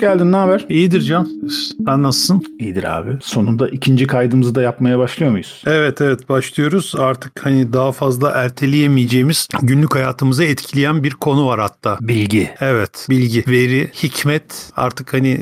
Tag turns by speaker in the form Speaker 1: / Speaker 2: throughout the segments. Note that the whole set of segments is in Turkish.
Speaker 1: Hoş geldin, ne haber?
Speaker 2: İyidir Can. Sen nasılsın?
Speaker 1: İyidir abi. Sonunda ikinci kaydımızı da yapmaya başlıyor muyuz?
Speaker 2: Evet evet başlıyoruz. Artık hani daha fazla erteleyemeyeceğimiz günlük hayatımızı etkileyen bir konu var hatta.
Speaker 1: Bilgi.
Speaker 2: Evet bilgi, veri, hikmet artık hani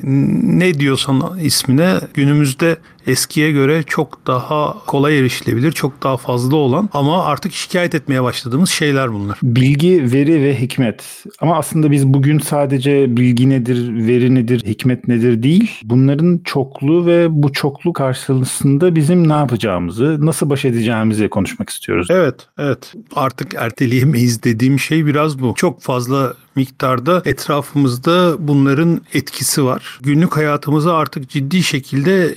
Speaker 2: ne diyorsan ismine günümüzde eskiye göre çok daha kolay erişilebilir, çok daha fazla olan ama artık şikayet etmeye başladığımız şeyler bunlar.
Speaker 1: Bilgi, veri ve hikmet. Ama aslında biz bugün sadece bilgi nedir, veri nedir, hikmet nedir değil. Bunların çokluğu ve bu çoklu karşısında bizim ne yapacağımızı, nasıl baş edeceğimizi konuşmak istiyoruz.
Speaker 2: Evet, evet. Artık erteleyemeyiz dediğim şey biraz bu. Çok fazla miktarda etrafımızda bunların etkisi var. Günlük hayatımızı artık ciddi şekilde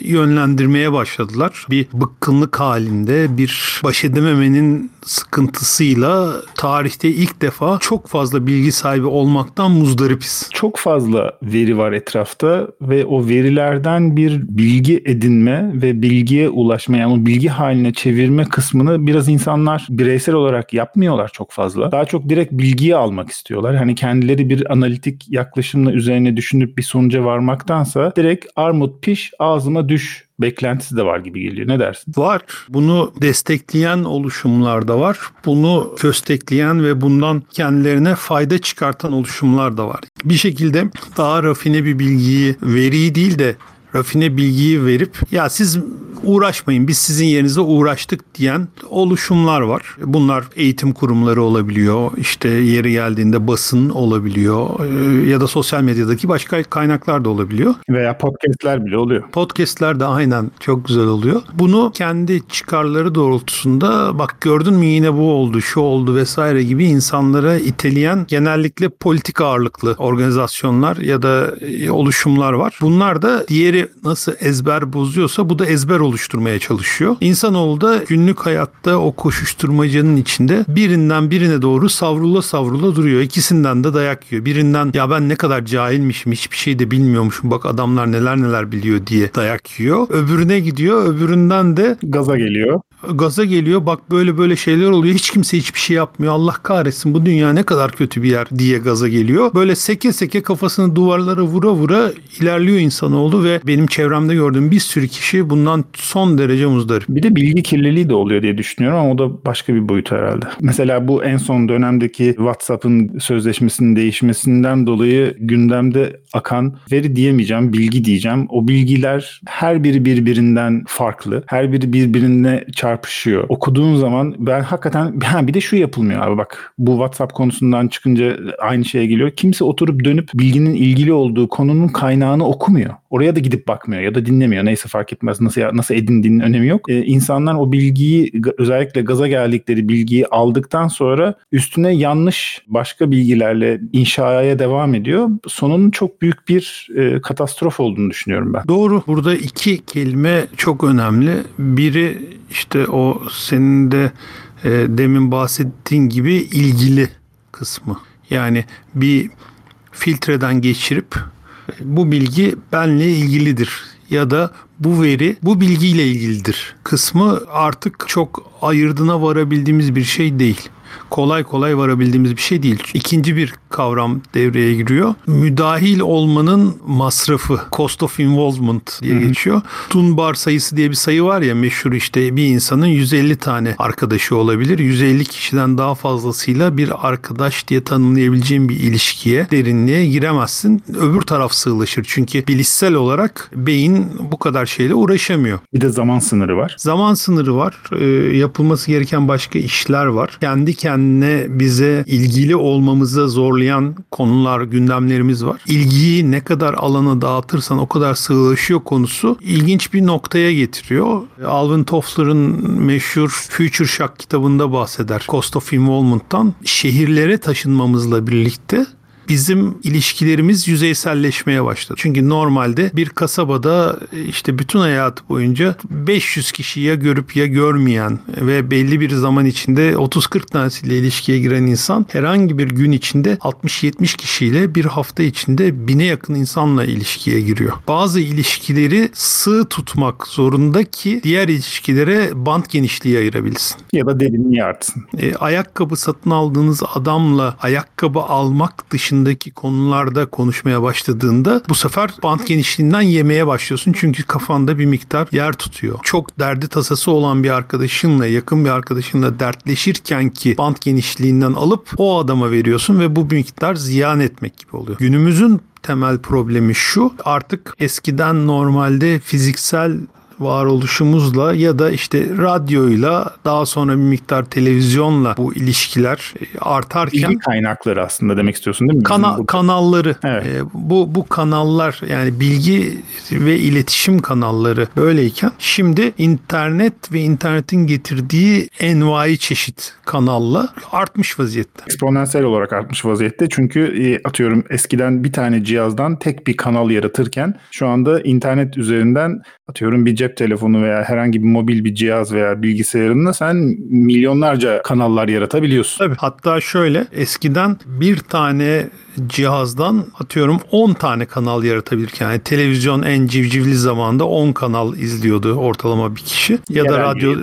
Speaker 2: yönlendirmeye başladılar. Bir bıkkınlık halinde, bir baş edememenin sıkıntısıyla tarihte ilk defa çok fazla bilgi sahibi olmaktan muzdaripiz.
Speaker 1: Çok fazla veri var etrafta ve o verilerden bir bilgi edinme ve bilgiye ulaşma yani o bilgi haline çevirme kısmını biraz insanlar bireysel olarak yapmıyorlar çok fazla. Daha çok direkt bilgiyi almak istiyorlar. Hani kendileri bir analitik yaklaşımla üzerine düşünüp bir sonuca varmaktansa direkt armut piş ağzıma düş beklentisi de var gibi geliyor. Ne dersin?
Speaker 2: Var. Bunu destekleyen oluşumlar da var. Bunu köstekleyen ve bundan kendilerine fayda çıkartan oluşumlar da var. Bir şekilde daha rafine bir bilgiyi, veriyi değil de rafine bilgiyi verip ya siz uğraşmayın biz sizin yerinize uğraştık diyen oluşumlar var. Bunlar eğitim kurumları olabiliyor. işte yeri geldiğinde basın olabiliyor e, ya da sosyal medyadaki başka kaynaklar da olabiliyor.
Speaker 1: Veya podcastler bile oluyor.
Speaker 2: Podcastler de aynen çok güzel oluyor. Bunu kendi çıkarları doğrultusunda bak gördün mü yine bu oldu, şu oldu vesaire gibi insanlara iteleyen genellikle politik ağırlıklı organizasyonlar ya da e, oluşumlar var. Bunlar da diğeri nasıl ezber bozuyorsa bu da ezber oluşturmaya çalışıyor. İnsanoğlu da günlük hayatta o koşuşturmacanın içinde birinden birine doğru savrula savrula duruyor. İkisinden de dayak yiyor. Birinden ya ben ne kadar cahilmişim hiçbir şey de bilmiyormuşum bak adamlar neler neler biliyor diye dayak yiyor. Öbürüne gidiyor öbüründen de
Speaker 1: gaza geliyor
Speaker 2: gaza geliyor bak böyle böyle şeyler oluyor hiç kimse hiçbir şey yapmıyor Allah kahretsin bu dünya ne kadar kötü bir yer diye gaza geliyor. Böyle seke seke kafasını duvarlara vura vura ilerliyor insanoğlu ve benim çevremde gördüğüm bir sürü kişi bundan son derece muzdarip.
Speaker 1: Bir de bilgi kirliliği de oluyor diye düşünüyorum ama o da başka bir boyut herhalde. Mesela bu en son dönemdeki WhatsApp'ın sözleşmesinin değişmesinden dolayı gündemde akan veri diyemeyeceğim, bilgi diyeceğim. O bilgiler her biri birbirinden farklı. Her biri birbirine çarpışıyor. Okuduğun zaman ben hakikaten ha bir de şu yapılmıyor abi bak. Bu WhatsApp konusundan çıkınca aynı şeye geliyor. Kimse oturup dönüp bilginin ilgili olduğu konunun kaynağını okumuyor. Oraya da gidip bakmıyor ya da dinlemiyor. Neyse fark etmez. Nasıl nasıl edindiğinin önemi yok. Ee, insanlar o bilgiyi özellikle gaza geldikleri bilgiyi aldıktan sonra üstüne yanlış başka bilgilerle inşaya devam ediyor. Sonunun çok büyük bir e, katastrof olduğunu düşünüyorum ben.
Speaker 2: Doğru. Burada iki kelime çok önemli. Biri işte o senin de e, demin bahsettiğin gibi ilgili kısmı. Yani bir filtreden geçirip bu bilgi benle ilgilidir ya da bu veri bu bilgiyle ilgilidir kısmı artık çok ayırdına varabildiğimiz bir şey değil kolay kolay varabildiğimiz bir şey değil. İkinci bir kavram devreye giriyor. Müdahil olmanın masrafı, cost of involvement diye Hı-hı. geçiyor. Dunbar sayısı diye bir sayı var ya meşhur işte bir insanın 150 tane arkadaşı olabilir. 150 kişiden daha fazlasıyla bir arkadaş diye tanımlayabileceğin bir ilişkiye, derinliğe giremezsin. Öbür taraf sığlaşır. Çünkü bilişsel olarak beyin bu kadar şeyle uğraşamıyor.
Speaker 1: Bir de zaman sınırı var.
Speaker 2: Zaman sınırı var. E, yapılması gereken başka işler var. Kendi kendine bize ilgili olmamıza zorlayan konular, gündemlerimiz var. İlgiyi ne kadar alana dağıtırsan o kadar sığlaşıyor konusu ilginç bir noktaya getiriyor. Alvin Toffler'ın meşhur Future Shock kitabında bahseder. Cost of Involvement'tan şehirlere taşınmamızla birlikte bizim ilişkilerimiz yüzeyselleşmeye başladı. Çünkü normalde bir kasabada işte bütün hayatı boyunca 500 kişi ya görüp ya görmeyen ve belli bir zaman içinde 30-40 tanesiyle ilişkiye giren insan herhangi bir gün içinde 60-70 kişiyle bir hafta içinde bine yakın insanla ilişkiye giriyor. Bazı ilişkileri sığ tutmak zorunda ki diğer ilişkilere bant genişliği ayırabilsin.
Speaker 1: Ya da derinliği artsın.
Speaker 2: E, ayakkabı satın aldığınız adamla ayakkabı almak dışındaki konularda konuşmaya başladığında bu sefer bant genişliğinden yemeye başlıyorsun. Çünkü kafanda bir miktar yer tutuyor. Çok derdi tasası olan bir arkadaşınla, yakın bir arkadaşınla dertleşirken ki bant genişliğinden alıp o adama veriyorsun ve bu miktar ziyan etmek gibi oluyor. Günümüzün temel problemi şu. Artık eskiden normalde fiziksel varoluşumuzla ya da işte radyoyla daha sonra bir miktar televizyonla bu ilişkiler e, artarken
Speaker 1: bilgi kaynakları aslında demek istiyorsun değil mi?
Speaker 2: Kana, kanalları
Speaker 1: evet.
Speaker 2: e, bu bu kanallar yani bilgi ve iletişim kanalları böyleyken şimdi internet ve internetin getirdiği envai çeşit kanalla artmış vaziyette.
Speaker 1: Eksponansiyel olarak artmış vaziyette çünkü e, atıyorum eskiden bir tane cihazdan tek bir kanal yaratırken şu anda internet üzerinden atıyorum bir cep telefonu veya herhangi bir mobil bir cihaz veya bilgisayarında sen milyonlarca kanallar yaratabiliyorsun.
Speaker 2: Tabii. Hatta şöyle eskiden bir tane cihazdan atıyorum 10 tane kanal yaratabilirken yani televizyon en civcivli zamanda 10 kanal izliyordu ortalama bir kişi ya da radyo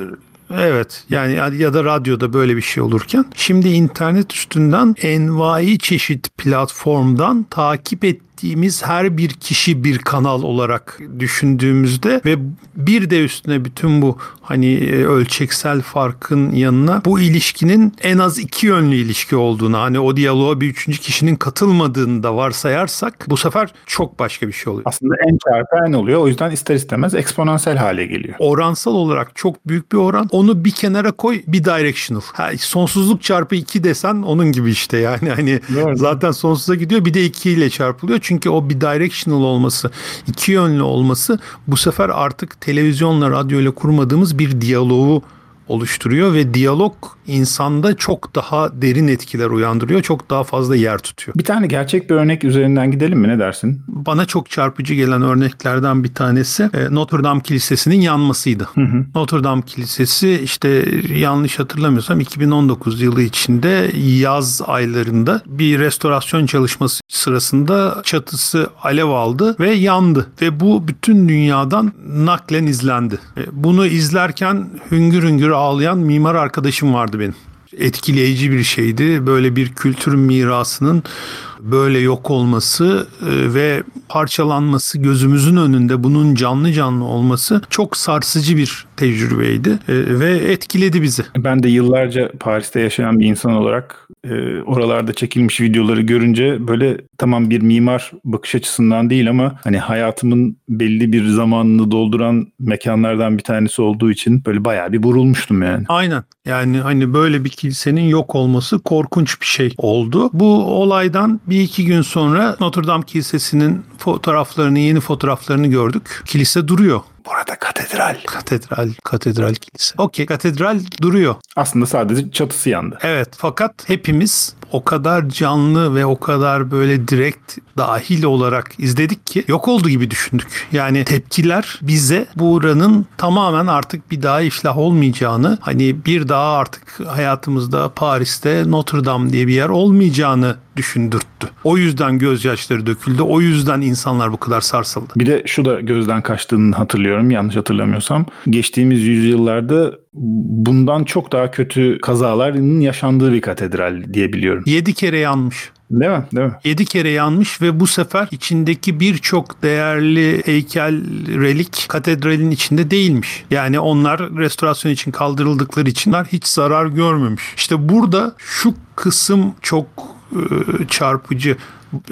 Speaker 2: Evet yani ya da radyoda böyle bir şey olurken şimdi internet üstünden envai çeşit platformdan takip et ettiğimiz her bir kişi bir kanal olarak düşündüğümüzde ve bir de üstüne bütün bu hani e, ölçeksel farkın yanına bu ilişkinin en az iki yönlü ilişki olduğunu hani o diyaloğa bir üçüncü kişinin katılmadığını da varsayarsak bu sefer çok başka bir şey oluyor.
Speaker 1: Aslında en çarpı en oluyor. O yüzden ister istemez eksponansiyel hale geliyor.
Speaker 2: Oransal olarak çok büyük bir oran. Onu bir kenara koy bir directional. Ha, sonsuzluk çarpı iki desen onun gibi işte yani hani Doğru. zaten sonsuza gidiyor bir de iki ile çarpılıyor. Çünkü o bir directional olması, iki yönlü olması bu sefer artık televizyonla, radyoyla kurmadığımız bir diyaloğu oluşturuyor ve diyalog insanda çok daha derin etkiler uyandırıyor. Çok daha fazla yer tutuyor.
Speaker 1: Bir tane gerçek bir örnek üzerinden gidelim mi? Ne dersin?
Speaker 2: Bana çok çarpıcı gelen örneklerden bir tanesi e, Notre Dame Kilisesi'nin yanmasıydı. Hı hı. Notre Dame Kilisesi işte yanlış hatırlamıyorsam 2019 yılı içinde yaz aylarında bir restorasyon çalışması sırasında çatısı alev aldı ve yandı. Ve bu bütün dünyadan naklen izlendi. E, bunu izlerken hüngür hüngür ağlayan mimar arkadaşım vardı benim. Etkileyici bir şeydi. Böyle bir kültür mirasının böyle yok olması e, ve parçalanması gözümüzün önünde bunun canlı canlı olması çok sarsıcı bir tecrübeydi e, ve etkiledi bizi.
Speaker 1: Ben de yıllarca Paris'te yaşayan bir insan olarak e, oralarda çekilmiş videoları görünce böyle tamam bir mimar bakış açısından değil ama hani hayatımın belli bir zamanını dolduran mekanlardan bir tanesi olduğu için böyle bayağı bir vurulmuştum yani.
Speaker 2: Aynen. Yani hani böyle bir kilisenin yok olması korkunç bir şey oldu. Bu olaydan bir iki gün sonra Notre Dame Kilisesi'nin fotoğraflarını, yeni fotoğraflarını gördük. Kilise duruyor.
Speaker 1: Burada katedral.
Speaker 2: Katedral, katedral kilise. Okey, katedral duruyor.
Speaker 1: Aslında sadece çatısı yandı.
Speaker 2: Evet, fakat hepimiz o kadar canlı ve o kadar böyle direkt dahil olarak izledik ki yok oldu gibi düşündük. Yani tepkiler bize buranın tamamen artık bir daha iflah olmayacağını, hani bir daha artık hayatımızda Paris'te Notre Dame diye bir yer olmayacağını düşündürttü. O yüzden gözyaşları döküldü. O yüzden insanlar bu kadar sarsıldı.
Speaker 1: Bir de şu da gözden kaçtığını hatırlıyorum yanlış hatırlamıyorsam. Geçtiğimiz yüzyıllarda bundan çok daha kötü kazaların yaşandığı bir katedral diyebiliyorum.
Speaker 2: Yedi kere yanmış.
Speaker 1: Değil mi? Değil mi?
Speaker 2: 7 kere yanmış ve bu sefer içindeki birçok değerli heykel, relik katedralin içinde değilmiş. Yani onlar restorasyon için kaldırıldıkları için hiç zarar görmemiş. İşte burada şu kısım çok çarpıcı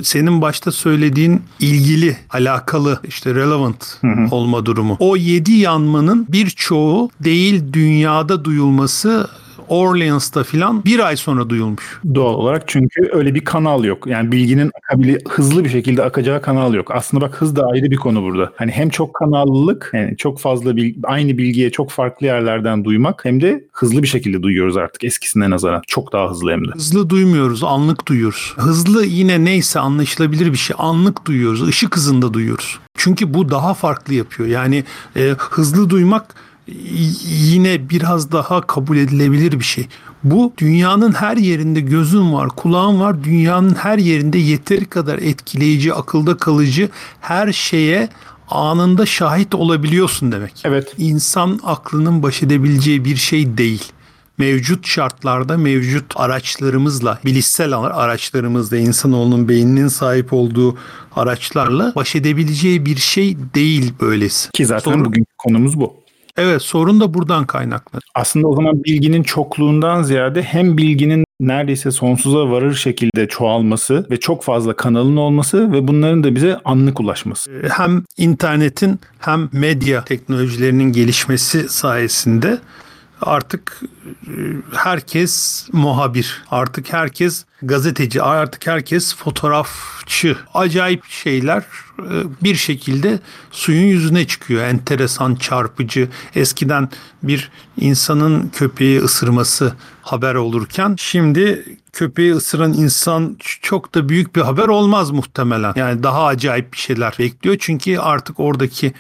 Speaker 2: senin başta söylediğin ilgili, alakalı işte relevant hı hı. olma durumu. O yedi yanmanın birçoğu değil dünyada duyulması Orleans'ta filan bir ay sonra duyulmuş.
Speaker 1: Doğal olarak çünkü öyle bir kanal yok. Yani bilginin akabili hızlı bir şekilde akacağı kanal yok. Aslında bak hız da ayrı bir konu burada. Hani hem çok kanallılık, yani çok fazla bilgi, aynı bilgiye çok farklı yerlerden duymak hem de hızlı bir şekilde duyuyoruz artık eskisine nazaran. Çok daha hızlı hem de.
Speaker 2: Hızlı duymuyoruz, anlık duyuyoruz. Hızlı yine neyse anlaşılabilir bir şey. Anlık duyuyoruz, ışık hızında duyuyoruz. Çünkü bu daha farklı yapıyor. Yani e, hızlı duymak yine biraz daha kabul edilebilir bir şey. Bu dünyanın her yerinde gözün var, kulağın var. Dünyanın her yerinde yeteri kadar etkileyici, akılda kalıcı her şeye anında şahit olabiliyorsun demek.
Speaker 1: Evet.
Speaker 2: İnsan aklının baş edebileceği bir şey değil mevcut şartlarda mevcut araçlarımızla, bilişsel araçlarımızla, insanoğlunun beyninin sahip olduğu araçlarla baş edebileceği bir şey değil böylesi.
Speaker 1: Ki zaten Sorun, bugünkü konumuz bu.
Speaker 2: Evet sorun da buradan kaynaklı.
Speaker 1: Aslında o zaman bilginin çokluğundan ziyade hem bilginin neredeyse sonsuza varır şekilde çoğalması ve çok fazla kanalın olması ve bunların da bize anlık ulaşması.
Speaker 2: Hem internetin hem medya teknolojilerinin gelişmesi sayesinde artık e, herkes muhabir, artık herkes gazeteci, artık herkes fotoğrafçı. Acayip şeyler e, bir şekilde suyun yüzüne çıkıyor. Enteresan, çarpıcı. Eskiden bir insanın köpeği ısırması haber olurken şimdi köpeği ısıran insan çok da büyük bir haber olmaz muhtemelen. Yani daha acayip bir şeyler bekliyor. Çünkü artık oradaki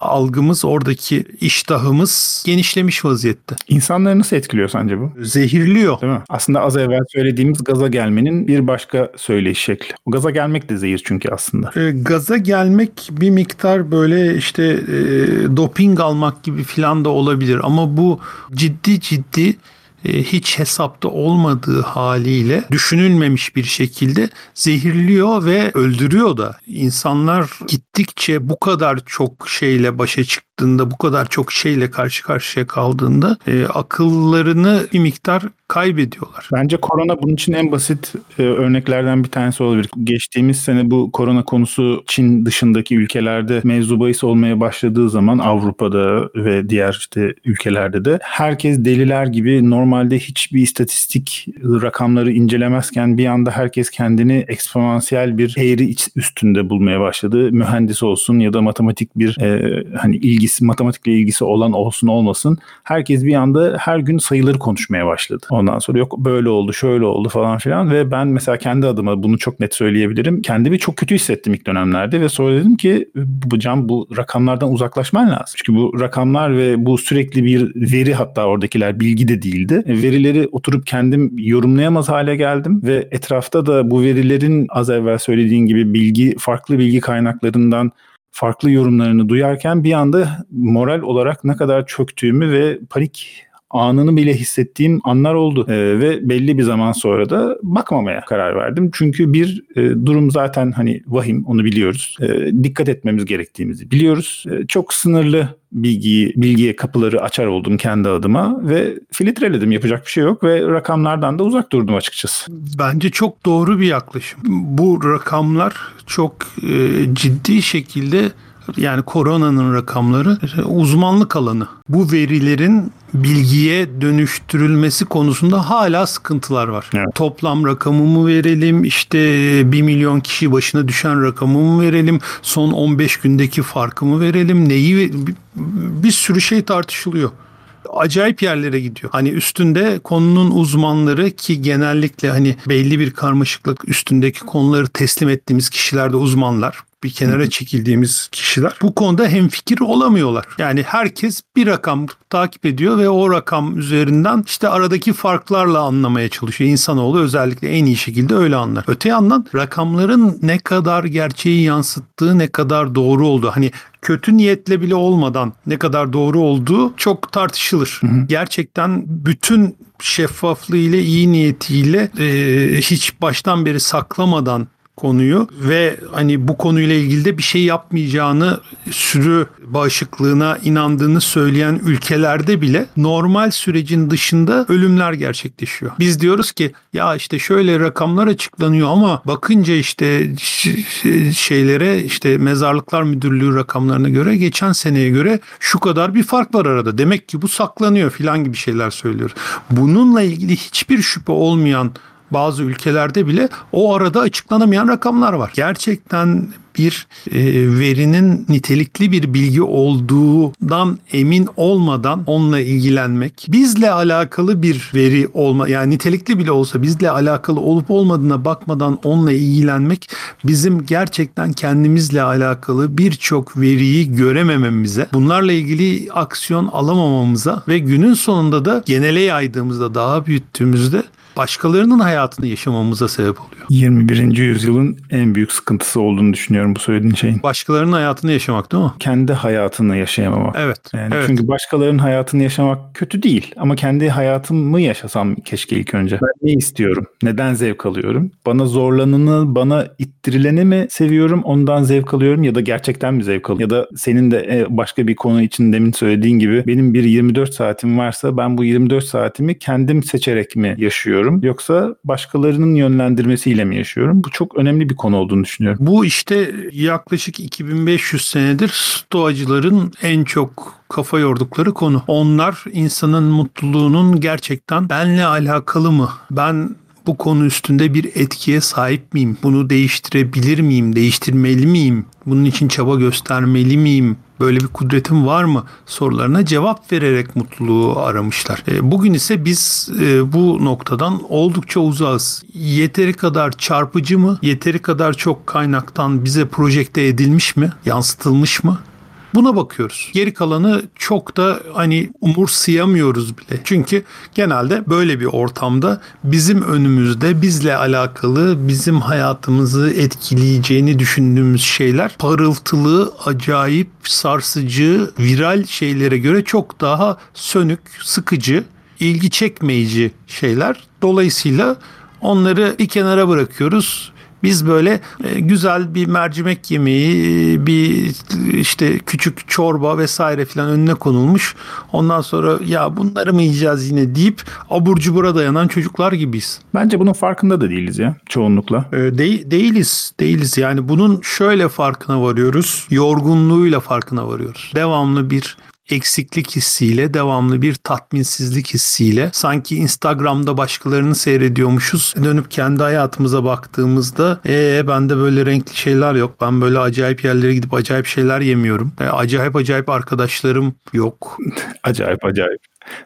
Speaker 2: algımız, oradaki iştahımız genişlemiş vaziyette.
Speaker 1: İnsanları nasıl etkiliyor sence bu?
Speaker 2: Zehirliyor.
Speaker 1: Değil mi? Aslında az evvel söylediğimiz gaza gelmenin bir başka söyleyiş şekli. O gaza gelmek de zehir çünkü aslında.
Speaker 2: E, gaza gelmek bir miktar böyle işte e, doping almak gibi filan da olabilir ama bu ciddi ciddi hiç hesapta olmadığı haliyle düşünülmemiş bir şekilde zehirliyor ve öldürüyor da. İnsanlar gittikçe bu kadar çok şeyle başa çıktığında, bu kadar çok şeyle karşı karşıya kaldığında e, akıllarını bir miktar kaybediyorlar.
Speaker 1: Bence korona bunun için en basit e, örneklerden bir tanesi olabilir. Geçtiğimiz sene bu korona konusu Çin dışındaki ülkelerde mevzu bahis olmaya başladığı zaman Avrupa'da ve diğer işte ülkelerde de herkes deliler gibi normalde hiçbir istatistik rakamları incelemezken bir anda herkes kendini eksponansiyel bir eğri üstünde bulmaya başladı. Mühendis olsun ya da matematik bir e, hani ilgisi matematikle ilgisi olan olsun olmasın herkes bir anda her gün sayıları konuşmaya başladı. Ondan sonra yok böyle oldu, şöyle oldu falan filan ve ben mesela kendi adıma bunu çok net söyleyebilirim. Kendimi çok kötü hissettim ilk dönemlerde ve sonra dedim ki bu can bu rakamlardan uzaklaşman lazım. Çünkü bu rakamlar ve bu sürekli bir veri hatta oradakiler bilgi de değildi. Verileri oturup kendim yorumlayamaz hale geldim ve etrafta da bu verilerin az evvel söylediğin gibi bilgi farklı bilgi kaynaklarından farklı yorumlarını duyarken bir anda moral olarak ne kadar çöktüğümü ve panik anını bile hissettiğim anlar oldu. E, ve belli bir zaman sonra da bakmamaya karar verdim. Çünkü bir e, durum zaten hani vahim onu biliyoruz. E, dikkat etmemiz gerektiğimizi biliyoruz. E, çok sınırlı bilgiyi, bilgiye kapıları açar oldum kendi adıma ve filtreledim yapacak bir şey yok ve rakamlardan da uzak durdum açıkçası.
Speaker 2: Bence çok doğru bir yaklaşım. Bu rakamlar çok e, ciddi şekilde yani koronanın rakamları uzmanlık alanı. Bu verilerin bilgiye dönüştürülmesi konusunda hala sıkıntılar var. Evet. Toplam rakamımı verelim, işte 1 milyon kişi başına düşen rakamımı verelim, son 15 gündeki farkımı verelim, neyi bir sürü şey tartışılıyor acayip yerlere gidiyor. Hani üstünde konunun uzmanları ki genellikle hani belli bir karmaşıklık üstündeki konuları teslim ettiğimiz kişiler de uzmanlar bir kenara çekildiğimiz kişiler bu konuda hemfikir olamıyorlar. Yani herkes bir rakam takip ediyor ve o rakam üzerinden işte aradaki farklarla anlamaya çalışıyor. İnsanoğlu özellikle en iyi şekilde öyle anlar. Öte yandan rakamların ne kadar gerçeği yansıttığı, ne kadar doğru olduğu hani kötü niyetle bile olmadan ne kadar doğru olduğu çok tartışılır. Hı hı. Gerçekten bütün şeffaflığı ile iyi niyetiyle e, hiç baştan beri saklamadan konuyu ve hani bu konuyla ilgili de bir şey yapmayacağını sürü bağışıklığına inandığını söyleyen ülkelerde bile normal sürecin dışında ölümler gerçekleşiyor. Biz diyoruz ki ya işte şöyle rakamlar açıklanıyor ama bakınca işte şeylere işte mezarlıklar müdürlüğü rakamlarına göre geçen seneye göre şu kadar bir fark var arada. Demek ki bu saklanıyor filan gibi şeyler söylüyor. Bununla ilgili hiçbir şüphe olmayan bazı ülkelerde bile o arada açıklanamayan rakamlar var. Gerçekten bir e, verinin nitelikli bir bilgi olduğundan emin olmadan onunla ilgilenmek, bizle alakalı bir veri olma yani nitelikli bile olsa bizle alakalı olup olmadığına bakmadan onunla ilgilenmek bizim gerçekten kendimizle alakalı birçok veriyi göremememize, bunlarla ilgili aksiyon alamamamıza ve günün sonunda da genele yaydığımızda daha büyüttüğümüzde başkalarının hayatını yaşamamıza sebep oluyor.
Speaker 1: 21. yüzyılın en büyük sıkıntısı olduğunu düşünüyorum bu söylediğin şeyin.
Speaker 2: Başkalarının hayatını yaşamak değil mi?
Speaker 1: Kendi hayatını yaşayamamak.
Speaker 2: Evet.
Speaker 1: Yani
Speaker 2: evet.
Speaker 1: Çünkü başkalarının hayatını yaşamak kötü değil ama kendi hayatımı yaşasam keşke ilk önce. Ben ne istiyorum? Neden zevk alıyorum? Bana zorlananı, bana ittirileni mi seviyorum? Ondan zevk alıyorum ya da gerçekten mi zevk alıyorum? Ya da senin de e, başka bir konu için demin söylediğin gibi benim bir 24 saatim varsa ben bu 24 saatimi kendim seçerek mi yaşıyorum? Yoksa başkalarının yönlendirmesiyle mi yaşıyorum? Bu çok önemli bir konu olduğunu düşünüyorum.
Speaker 2: Bu işte yaklaşık 2500 senedir stoacıların en çok kafa yordukları konu. Onlar insanın mutluluğunun gerçekten benle alakalı mı? Ben bu konu üstünde bir etkiye sahip miyim? Bunu değiştirebilir miyim? Değiştirmeli miyim? Bunun için çaba göstermeli miyim? Böyle bir kudretim var mı? Sorularına cevap vererek mutluluğu aramışlar. E, bugün ise biz e, bu noktadan oldukça uzağız. Yeteri kadar çarpıcı mı? Yeteri kadar çok kaynaktan bize projekte edilmiş mi? Yansıtılmış mı? Buna bakıyoruz. Geri kalanı çok da hani umursayamıyoruz bile. Çünkü genelde böyle bir ortamda bizim önümüzde bizle alakalı bizim hayatımızı etkileyeceğini düşündüğümüz şeyler parıltılı, acayip, sarsıcı, viral şeylere göre çok daha sönük, sıkıcı, ilgi çekmeyici şeyler. Dolayısıyla onları bir kenara bırakıyoruz biz böyle e, güzel bir mercimek yemeği, e, bir işte küçük çorba vesaire filan önüne konulmuş. Ondan sonra ya bunları mı yiyeceğiz yine deyip abur cubura dayanan çocuklar gibiyiz.
Speaker 1: Bence bunun farkında da değiliz ya çoğunlukla.
Speaker 2: E, de, değiliz, değiliz. Yani bunun şöyle farkına varıyoruz. Yorgunluğuyla farkına varıyoruz. Devamlı bir eksiklik hissiyle, devamlı bir tatminsizlik hissiyle sanki Instagram'da başkalarını seyrediyormuşuz. Dönüp kendi hayatımıza baktığımızda ee bende böyle renkli şeyler yok. Ben böyle acayip yerlere gidip acayip şeyler yemiyorum. E, acayip acayip arkadaşlarım yok.
Speaker 1: acayip acayip.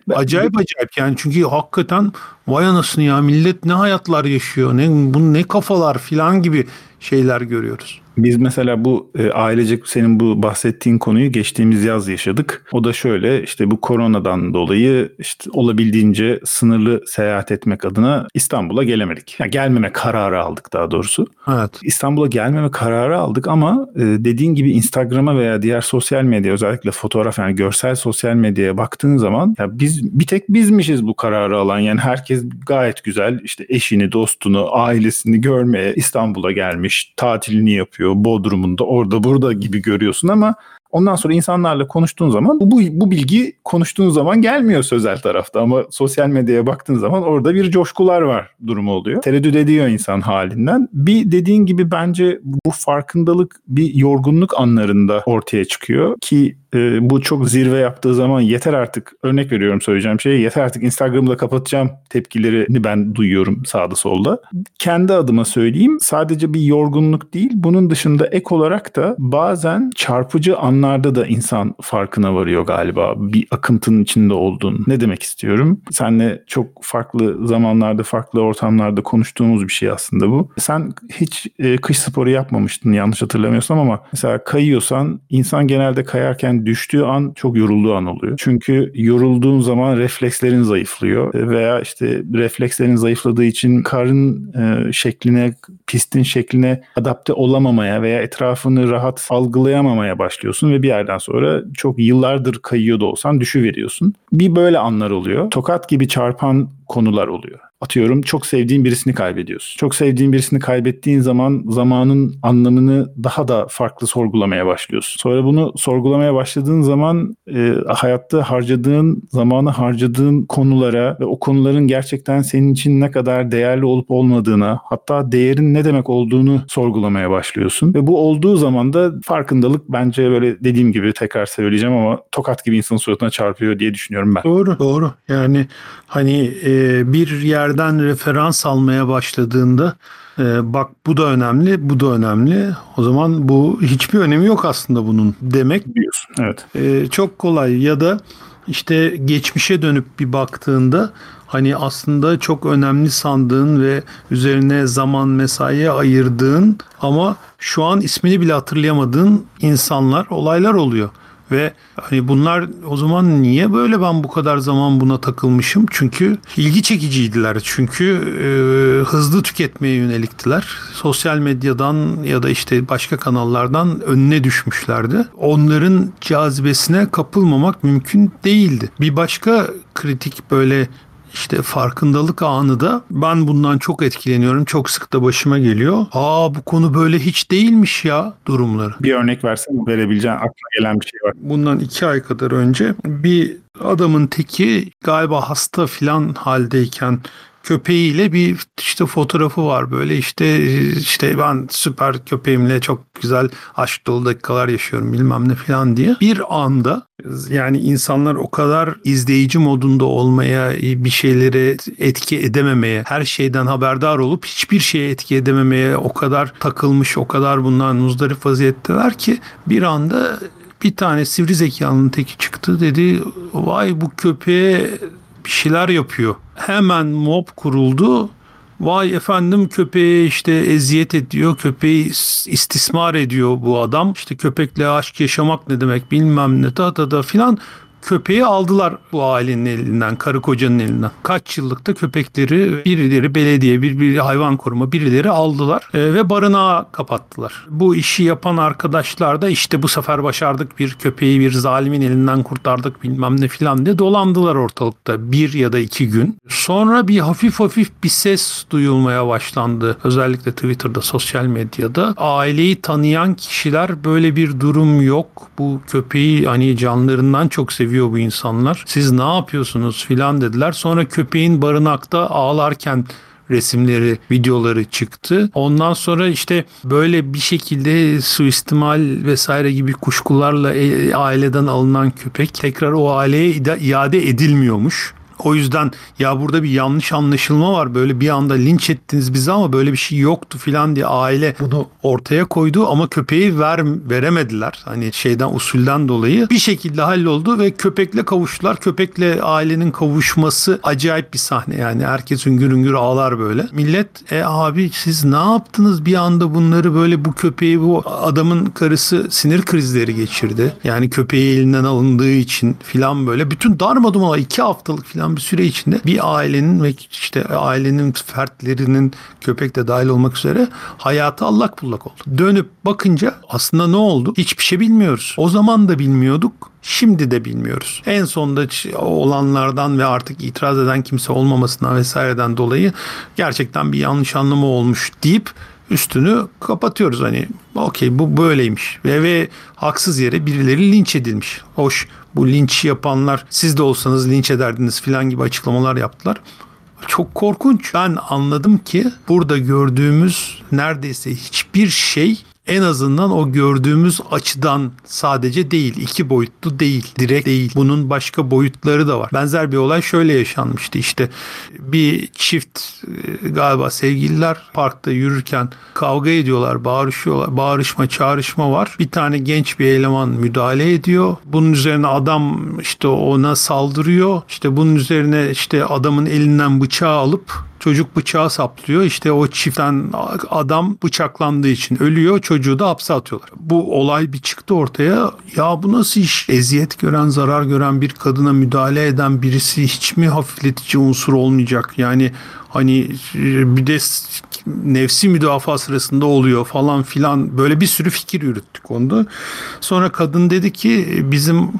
Speaker 2: Ben... Acayip acayip yani çünkü hakikaten vay anasını ya millet ne hayatlar yaşıyor ne bu ne kafalar filan gibi şeyler görüyoruz.
Speaker 1: Biz mesela bu e, ailecek senin bu bahsettiğin konuyu geçtiğimiz yaz yaşadık. O da şöyle işte bu koronadan dolayı işte olabildiğince sınırlı seyahat etmek adına İstanbul'a gelemedik. Yani gelmeme kararı aldık daha doğrusu.
Speaker 2: Evet.
Speaker 1: İstanbul'a gelmeme kararı aldık ama e, dediğin gibi Instagram'a veya diğer sosyal medya özellikle fotoğraf yani görsel sosyal medyaya baktığın zaman ya biz bir tek bizmişiz bu kararı alan. Yani herkes gayet güzel işte eşini, dostunu, ailesini görmeye İstanbul'a gelmiş, tatilini yapıyor yapıyor Bodrum'unda orada burada gibi görüyorsun ama Ondan sonra insanlarla konuştuğun zaman bu, bu bilgi konuştuğun zaman gelmiyor sözel tarafta ama sosyal medyaya baktığın zaman orada bir coşkular var durumu oluyor. Tereddüt ediyor insan halinden. Bir dediğin gibi bence bu farkındalık bir yorgunluk anlarında ortaya çıkıyor ki e, bu çok zirve yaptığı zaman yeter artık örnek veriyorum söyleyeceğim şey yeter artık Instagram'da kapatacağım tepkilerini ben duyuyorum sağda solda. Kendi adıma söyleyeyim sadece bir yorgunluk değil bunun dışında ek olarak da bazen çarpıcı anlarda da insan farkına varıyor galiba bir akıntının içinde olduğunu. Ne demek istiyorum? Senle çok farklı zamanlarda farklı ortamlarda konuştuğumuz bir şey aslında bu. Sen hiç e, kış sporu yapmamıştın yanlış hatırlamıyorsam ama mesela kayıyorsan insan genelde kayarken düştüğü an çok yorulduğu an oluyor. Çünkü yorulduğun zaman reflekslerin zayıflıyor veya işte reflekslerin zayıfladığı için karın e, şekline, pistin şekline adapte olamamaya veya etrafını rahat algılayamamaya başlıyorsun ve bir yerden sonra çok yıllardır kayıyor da olsan düşüveriyorsun. Bir böyle anlar oluyor. Tokat gibi çarpan konular oluyor. Atıyorum çok sevdiğin birisini kaybediyorsun. Çok sevdiğin birisini kaybettiğin zaman zamanın anlamını daha da farklı sorgulamaya başlıyorsun. Sonra bunu sorgulamaya başladığın zaman e, hayatta harcadığın, zamanı harcadığın konulara ve o konuların gerçekten senin için ne kadar değerli olup olmadığına hatta değerin ne demek olduğunu sorgulamaya başlıyorsun. Ve bu olduğu zaman da farkındalık bence böyle dediğim gibi tekrar söyleyeceğim ama tokat gibi insanın suratına çarpıyor diye düşünüyorum ben.
Speaker 2: Doğru doğru. Yani hani e, bir yerden referans almaya başladığında e, bak bu da önemli, bu da önemli. O zaman bu hiçbir önemi yok aslında bunun demek.
Speaker 1: Biliyorsun. Evet.
Speaker 2: E, çok kolay ya da işte geçmişe dönüp bir baktığında hani aslında çok önemli sandığın ve üzerine zaman mesaiye ayırdığın ama şu an ismini bile hatırlayamadığın insanlar, olaylar oluyor. Ve hani bunlar o zaman niye böyle ben bu kadar zaman buna takılmışım? Çünkü ilgi çekiciydiler. Çünkü e, hızlı tüketmeye yöneliktiler. Sosyal medyadan ya da işte başka kanallardan önüne düşmüşlerdi. Onların cazibesine kapılmamak mümkün değildi. Bir başka kritik böyle işte farkındalık anı da ben bundan çok etkileniyorum. Çok sık da başıma geliyor. Aa bu konu böyle hiç değilmiş ya durumları.
Speaker 1: Bir örnek versen verebileceğin aklına gelen bir şey var.
Speaker 2: Bundan iki ay kadar önce bir adamın teki galiba hasta filan haldeyken köpeğiyle bir işte fotoğrafı var böyle işte işte ben süper köpeğimle çok güzel aşk dolu dakikalar yaşıyorum bilmem ne falan diye. Bir anda yani insanlar o kadar izleyici modunda olmaya, bir şeylere etki edememeye, her şeyden haberdar olup hiçbir şeye etki edememeye o kadar takılmış, o kadar bundan muzdarip vaziyetteler ki bir anda bir tane sivri zekalının teki çıktı dedi vay bu köpeğe bir şeyler yapıyor. Hemen mob kuruldu. Vay efendim köpeğe işte eziyet ediyor, köpeği istismar ediyor bu adam. İşte köpekle aşk yaşamak ne demek bilmem ne da da da filan köpeği aldılar bu ailenin elinden, karı kocanın elinden. Kaç yıllıkta köpekleri birileri belediye, bir, bir hayvan koruma birileri aldılar e, ve barınağa kapattılar. Bu işi yapan arkadaşlar da işte bu sefer başardık bir köpeği bir zalimin elinden kurtardık bilmem ne filan diye dolandılar ortalıkta bir ya da iki gün. Sonra bir hafif hafif bir ses duyulmaya başlandı. Özellikle Twitter'da, sosyal medyada. Aileyi tanıyan kişiler böyle bir durum yok. Bu köpeği hani canlarından çok seviyor seviyor bu insanlar. Siz ne yapıyorsunuz filan dediler. Sonra köpeğin barınakta ağlarken resimleri, videoları çıktı. Ondan sonra işte böyle bir şekilde suistimal vesaire gibi kuşkularla e, aileden alınan köpek tekrar o aileye iade edilmiyormuş. O yüzden ya burada bir yanlış anlaşılma var. Böyle bir anda linç ettiniz bizi ama böyle bir şey yoktu filan diye aile bunu ortaya koydu ama köpeği ver veremediler. Hani şeyden usulden dolayı bir şekilde halloldu ve köpekle kavuştular. Köpekle ailenin kavuşması acayip bir sahne yani. Herkes üngür üngür ağlar böyle. Millet e abi siz ne yaptınız bir anda bunları böyle bu köpeği bu adamın karısı sinir krizleri geçirdi. Yani köpeği elinden alındığı için filan böyle bütün darmadağın iki haftalık filan bir süre içinde bir ailenin ve işte ailenin fertlerinin köpek de dahil olmak üzere hayatı allak bullak oldu. Dönüp bakınca aslında ne oldu? Hiçbir şey bilmiyoruz. O zaman da bilmiyorduk. Şimdi de bilmiyoruz. En sonda olanlardan ve artık itiraz eden kimse olmamasından vesaireden dolayı gerçekten bir yanlış anlama olmuş deyip üstünü kapatıyoruz hani okey bu böyleymiş ve, ve haksız yere birileri linç edilmiş. Hoş bu linç yapanlar siz de olsanız linç ederdiniz filan gibi açıklamalar yaptılar. Çok korkunç. Ben anladım ki burada gördüğümüz neredeyse hiçbir şey en azından o gördüğümüz açıdan sadece değil, iki boyutlu değil, direkt değil. Bunun başka boyutları da var. Benzer bir olay şöyle yaşanmıştı işte bir çift e, galiba sevgililer parkta yürürken kavga ediyorlar, bağırışıyorlar. Bağırışma, çağrışma var. Bir tane genç bir eleman müdahale ediyor. Bunun üzerine adam işte ona saldırıyor. İşte bunun üzerine işte adamın elinden bıçağı alıp Çocuk bıçağı saplıyor. İşte o çiftten adam bıçaklandığı için ölüyor. Çocuğu da hapse atıyorlar. Bu olay bir çıktı ortaya. Ya bu nasıl iş? Eziyet gören, zarar gören bir kadına müdahale eden birisi hiç mi hafifletici unsur olmayacak? Yani hani bir de nefsi müdafaa sırasında oluyor falan filan böyle bir sürü fikir yürüttük onda. Sonra kadın dedi ki bizim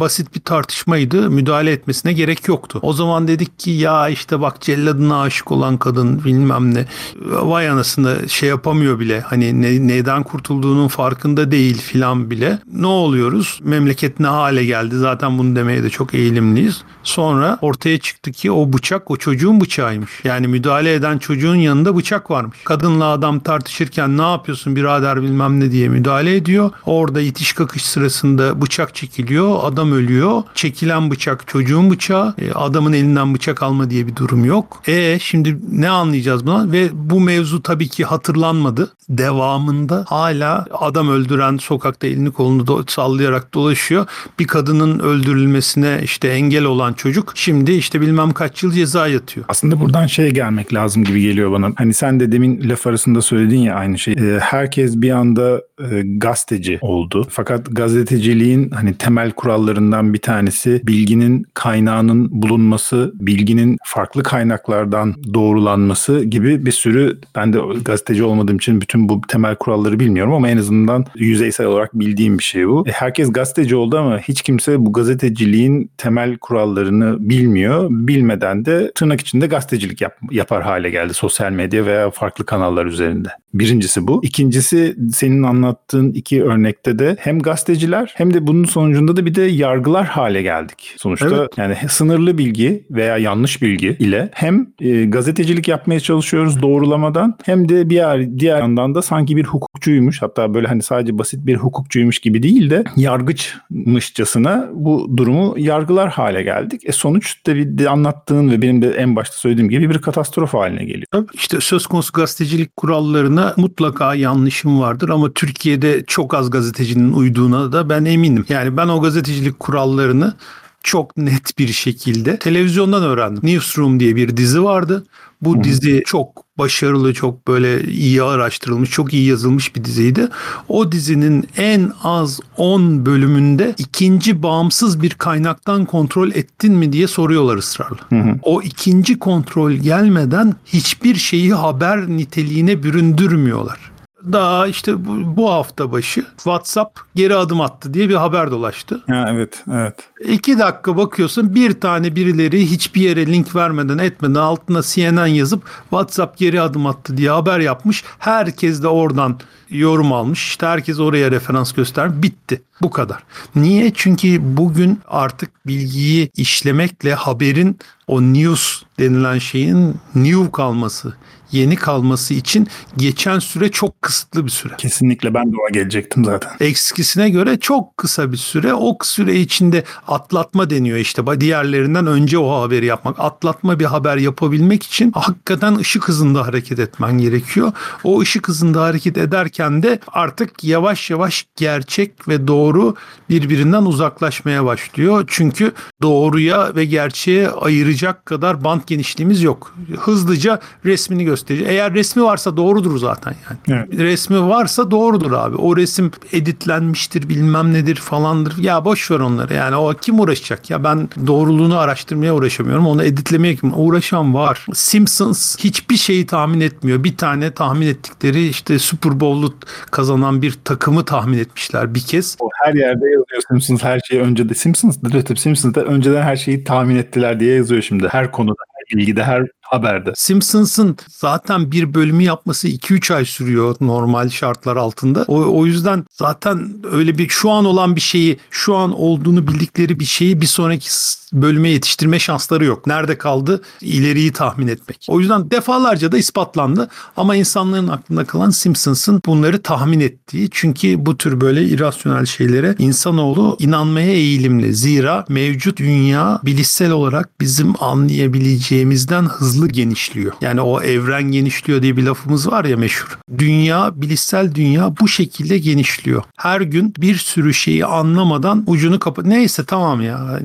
Speaker 2: basit bir tartışmaydı. Müdahale etmesine gerek yoktu. O zaman dedik ki ya işte bak celladına aşık olan kadın bilmem ne. Vay anasını şey yapamıyor bile. Hani ne, neyden kurtulduğunun farkında değil filan bile. Ne oluyoruz? Memleket ne hale geldi? Zaten bunu demeye de çok eğilimliyiz. Sonra ortaya çıktı ki o bıçak o çocuğun bıçağıymış. Yani müdahale eden çocuğun yanında bıçak varmış. Kadınla adam tartışırken ne yapıyorsun birader bilmem ne diye müdahale ediyor. Orada itiş kakış sırasında bıçak çekiliyor. Adam ölüyor. Çekilen bıçak çocuğun bıçağı. E, adamın elinden bıçak alma diye bir durum yok. E şimdi ne anlayacağız buna? Ve bu mevzu tabii ki hatırlanmadı. Devamında hala adam öldüren sokakta elini kolunu do- sallayarak dolaşıyor. Bir kadının öldürülmesine işte engel olan çocuk şimdi işte bilmem kaç yıl ceza yatıyor.
Speaker 1: Aslında buradan şeye gelmek lazım gibi geliyor bana. Hani sen de demin laf arasında söyledin ya aynı şey. Ee, herkes bir anda e, gazeteci oldu. Fakat gazeteciliğin hani temel kurallarından bir tanesi bilginin kaynağının bulunması, bilginin farklı kaynaklardan doğrulanması gibi bir sürü ben de gazeteci olmadığım için bütün bu temel kuralları bilmiyorum ama en azından yüzeysel olarak bildiğim bir şey bu. E, herkes gazeteci oldu ama hiç kimse bu gazeteciliğin temel kurallarını bilmiyor. Bilmeden de tırnak içinde gazetecilik yap, yapar hale geldi sosyal medya veya farklı kanallar üzerinde. Birincisi bu. İkincisi senin anlattığın iki örnekte de hem gazeteciler hem de bunun sonucunda da bir de yargılar hale geldik. Sonuçta
Speaker 2: Evet.
Speaker 1: yani sınırlı bilgi veya yanlış bilgi ile hem e, gazetecilik yapmaya çalışıyoruz doğrulamadan hem de bir yer, diğer yandan da sanki bir hukukçuymuş hatta böyle hani sadece basit bir hukukçuymuş gibi değil de yargıçmışçasına bu durumu yargılar hale geldik. E sonuçta bir de anlattığın ve benim de en başta söylediğim gibi bir katastrof haline geliyor.
Speaker 2: Tabii işte söz konusu gazetecilik kurallarına mutlaka yanlışım vardır ama Türkiye'de çok az gazetecinin uyduğuna da ben eminim. Yani ben o gazetecilik kurallarını çok net bir şekilde televizyondan öğrendim. Newsroom diye bir dizi vardı. Bu dizi çok başarılı, çok böyle iyi araştırılmış, çok iyi yazılmış bir diziydi. O dizinin en az 10 bölümünde ikinci bağımsız bir kaynaktan kontrol ettin mi diye soruyorlar ısrarla. O ikinci kontrol gelmeden hiçbir şeyi haber niteliğine büründürmüyorlar. Daha işte bu, bu hafta başı WhatsApp geri adım attı diye bir haber dolaştı.
Speaker 1: Ha, evet, evet.
Speaker 2: İki dakika bakıyorsun bir tane birileri hiçbir yere link vermeden etmeden altına CNN yazıp WhatsApp geri adım attı diye haber yapmış. Herkes de oradan yorum almış. İşte herkes oraya referans göstermiş. Bitti. Bu kadar. Niye? Çünkü bugün artık bilgiyi işlemekle haberin o news denilen şeyin new kalması, yeni kalması için geçen süre çok kısıtlı bir süre.
Speaker 1: Kesinlikle ben de ona gelecektim zaten.
Speaker 2: Ekskisine göre çok kısa bir süre. O süre içinde atlatma deniyor işte. Diğerlerinden önce o haberi yapmak. Atlatma bir haber yapabilmek için hakikaten ışık hızında hareket etmen gerekiyor. O ışık hızında hareket ederken de artık yavaş yavaş gerçek ve doğru birbirinden uzaklaşmaya başlıyor. Çünkü doğruya ve gerçeğe ayıracak kadar bant genişliğimiz yok. Hızlıca resmini gösteriyor. Eğer resmi varsa doğrudur zaten yani.
Speaker 1: Evet.
Speaker 2: Resmi varsa doğrudur abi. O resim editlenmiştir bilmem nedir falandır. Ya boş ver onları yani o kim uğraşacak ya ben doğruluğunu araştırmaya uğraşamıyorum. Onu editlemeye kim uğraşan var. Simpsons hiçbir şeyi tahmin etmiyor. Bir tane tahmin ettikleri işte Super Bowl'u kazanan bir takımı tahmin etmişler bir kez.
Speaker 1: O her yerde yazıyor Simpsons her şeyi önce de Simpsons tabii Simpsons da önceden her şeyi tahmin ettiler diye yazıyor şimdi. Her konuda, her bilgide, her haberde.
Speaker 2: Simpsons'ın zaten bir bölümü yapması 2-3 ay sürüyor normal şartlar altında. O, o yüzden zaten öyle bir şu an olan bir şeyi, şu an olduğunu bildikleri bir şeyi bir sonraki bölüme yetiştirme şansları yok. Nerede kaldı? İleriyi tahmin etmek. O yüzden defalarca da ispatlandı ama insanların aklında kalan Simpsons'ın bunları tahmin ettiği. Çünkü bu tür böyle irrasyonel şeylere insanoğlu inanmaya eğilimli. Zira mevcut dünya bilişsel olarak bizim anlayabileceğimizden hızlı genişliyor. Yani o evren genişliyor diye bir lafımız var ya meşhur. Dünya, bilişsel dünya bu şekilde genişliyor. Her gün bir sürü şeyi anlamadan ucunu kapat. Neyse tamam ya.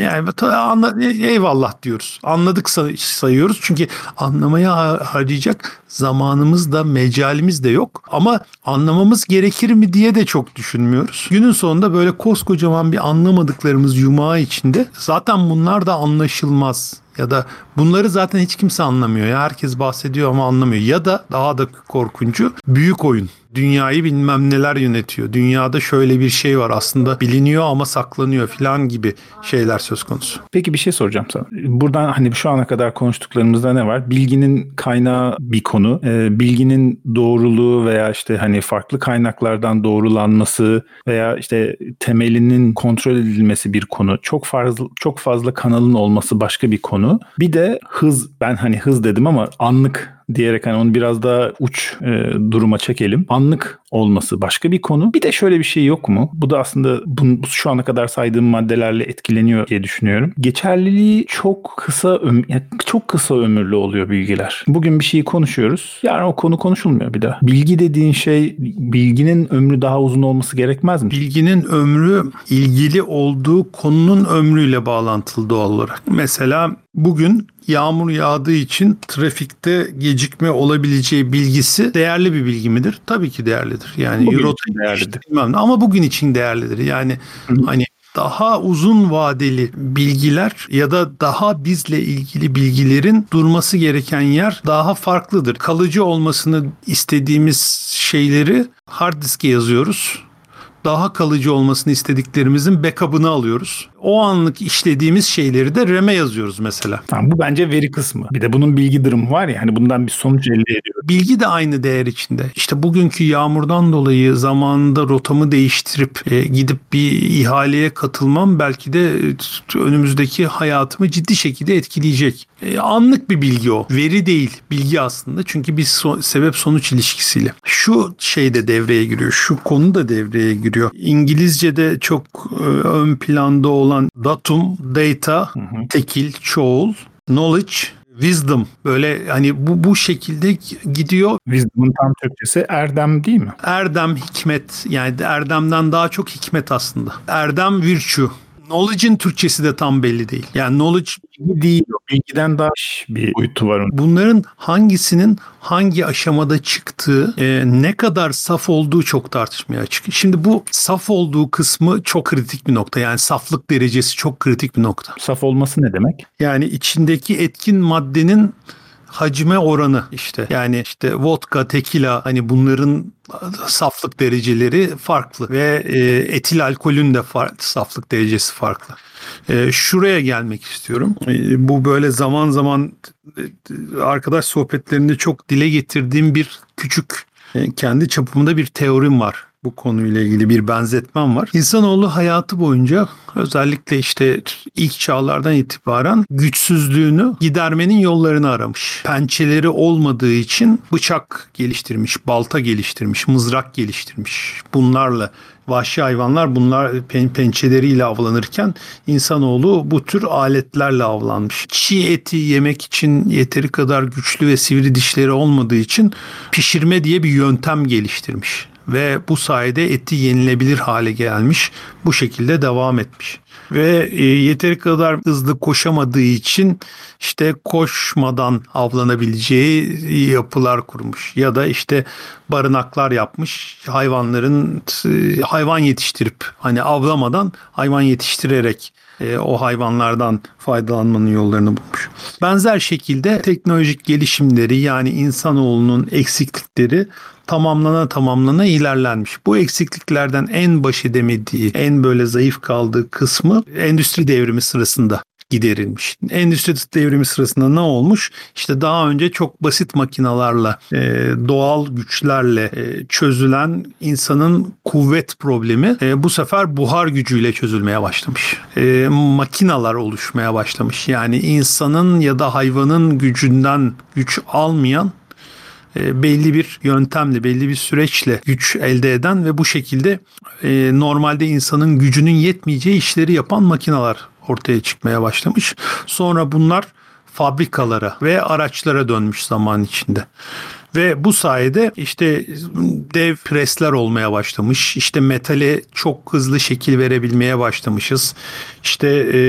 Speaker 2: Yani anla- eyvallah diyoruz. Anladık say- sayıyoruz. Çünkü anlamaya ha- harcayacak zamanımız da mecalimiz de yok. Ama anlamamız gerekir mi diye de çok düşünmüyoruz. Günün sonunda böyle koskocaman bir anlamadıklarımız yumağı içinde zaten bunlar da anlaşılmaz ya da bunları zaten hiç kimse anlamıyor. Ya herkes bahsediyor ama anlamıyor. Ya da daha da korkuncu büyük oyun. Dünyayı bilmem neler yönetiyor. Dünyada şöyle bir şey var aslında biliniyor ama saklanıyor falan gibi şeyler söz konusu.
Speaker 1: Peki bir şey soracağım sana. Buradan hani şu ana kadar konuştuklarımızda ne var? Bilginin kaynağı bir konu. E, bilginin doğruluğu veya işte hani farklı kaynaklardan doğrulanması veya işte temelinin kontrol edilmesi bir konu. Çok fazla çok fazla kanalın olması başka bir konu. Bir de hız ben hani hız dedim ama anlık diyerek hani onu biraz daha uç e, duruma çekelim. Anlık olması başka bir konu. Bir de şöyle bir şey yok mu? Bu da aslında bu, şu ana kadar saydığım maddelerle etkileniyor diye düşünüyorum. Geçerliliği çok kısa öm çok kısa ömürlü oluyor bilgiler. Bugün bir şeyi konuşuyoruz. Yarın o konu konuşulmuyor bir daha. Bilgi dediğin şey bilginin ömrü daha uzun olması gerekmez mi?
Speaker 2: Bilginin ömrü ilgili olduğu konunun ömrüyle bağlantılı doğal olarak. Mesela bugün yağmur yağdığı için trafikte gecikme olabileceği bilgisi değerli bir bilgi midir? Tabii ki değerlidir. Yani
Speaker 1: bugün
Speaker 2: Euro
Speaker 1: değerlidir.
Speaker 2: Bilmem ne. ama bugün için değerlidir. Yani Hı. hani daha uzun vadeli bilgiler ya da daha bizle ilgili bilgilerin durması gereken yer daha farklıdır. Kalıcı olmasını istediğimiz şeyleri hard diske yazıyoruz daha kalıcı olmasını istediklerimizin backup'ını alıyoruz. O anlık işlediğimiz şeyleri de RAM'e yazıyoruz mesela.
Speaker 1: Tamam, bu bence veri kısmı. Bir de bunun bilgi durumu var ya hani bundan bir sonuç elde ediyor.
Speaker 2: Bilgi de aynı değer içinde. İşte bugünkü yağmurdan dolayı zamanında rotamı değiştirip e, gidip bir ihaleye katılmam belki de e, önümüzdeki hayatımı ciddi şekilde etkileyecek. E, anlık bir bilgi o. Veri değil, bilgi aslında. Çünkü bir so- sebep sonuç ilişkisiyle. Şu şey de devreye giriyor. Şu konu da devreye giriyor giriyor. İngilizce'de çok e, ön planda olan datum, data, hı hı. tekil, çoğul, knowledge, wisdom böyle hani bu bu şekilde gidiyor.
Speaker 1: Wisdom'ın tam Türkçesi erdem değil mi?
Speaker 2: Erdem hikmet yani erdemden daha çok hikmet aslında. Erdem virtue Knowledge'in Türkçesi de tam belli değil. Yani knowledge
Speaker 1: bilgi değil. Bilgiden daha bir boyutu var.
Speaker 2: Onun. Bunların hangisinin hangi aşamada çıktığı, e, ne kadar saf olduğu çok tartışmaya açık. Şimdi bu saf olduğu kısmı çok kritik bir nokta. Yani saflık derecesi çok kritik bir nokta.
Speaker 1: Saf olması ne demek?
Speaker 2: Yani içindeki etkin maddenin hacme oranı işte. Yani işte vodka, tekila hani bunların saflık dereceleri farklı ve e, etil alkolün de farklı, saflık derecesi farklı. E, şuraya gelmek istiyorum. E, bu böyle zaman zaman e, arkadaş sohbetlerinde çok dile getirdiğim bir küçük e, kendi çapımda bir teorim var bu konuyla ilgili bir benzetmem var. İnsanoğlu hayatı boyunca özellikle işte ilk çağlardan itibaren güçsüzlüğünü gidermenin yollarını aramış. Pençeleri olmadığı için bıçak geliştirmiş, balta geliştirmiş, mızrak geliştirmiş. Bunlarla vahşi hayvanlar bunlar pen, pençeleriyle avlanırken insanoğlu bu tür aletlerle avlanmış. Çiğ eti yemek için yeteri kadar güçlü ve sivri dişleri olmadığı için pişirme diye bir yöntem geliştirmiş ve bu sayede eti yenilebilir hale gelmiş. Bu şekilde devam etmiş. Ve e, yeteri kadar hızlı koşamadığı için işte koşmadan avlanabileceği yapılar kurmuş. Ya da işte barınaklar yapmış. Hayvanların e, hayvan yetiştirip hani avlamadan hayvan yetiştirerek e, o hayvanlardan faydalanmanın yollarını bulmuş. Benzer şekilde teknolojik gelişimleri yani insanoğlunun eksiklikleri tamamlana tamamlana ilerlenmiş. Bu eksikliklerden en baş edemediği, en böyle zayıf kaldığı kısmı endüstri devrimi sırasında giderilmiş. Endüstri devrimi sırasında ne olmuş? İşte daha önce çok basit makinalarla, e, doğal güçlerle e, çözülen insanın kuvvet problemi e, bu sefer buhar gücüyle çözülmeye başlamış. Makinalar oluşmaya başlamış. Yani insanın ya da hayvanın gücünden güç almayan belli bir yöntemle, belli bir süreçle güç elde eden ve bu şekilde normalde insanın gücünün yetmeyeceği işleri yapan makineler ortaya çıkmaya başlamış. Sonra bunlar fabrikalara ve araçlara dönmüş zaman içinde. Ve bu sayede işte dev presler olmaya başlamış. İşte metale çok hızlı şekil verebilmeye başlamışız. İşte e,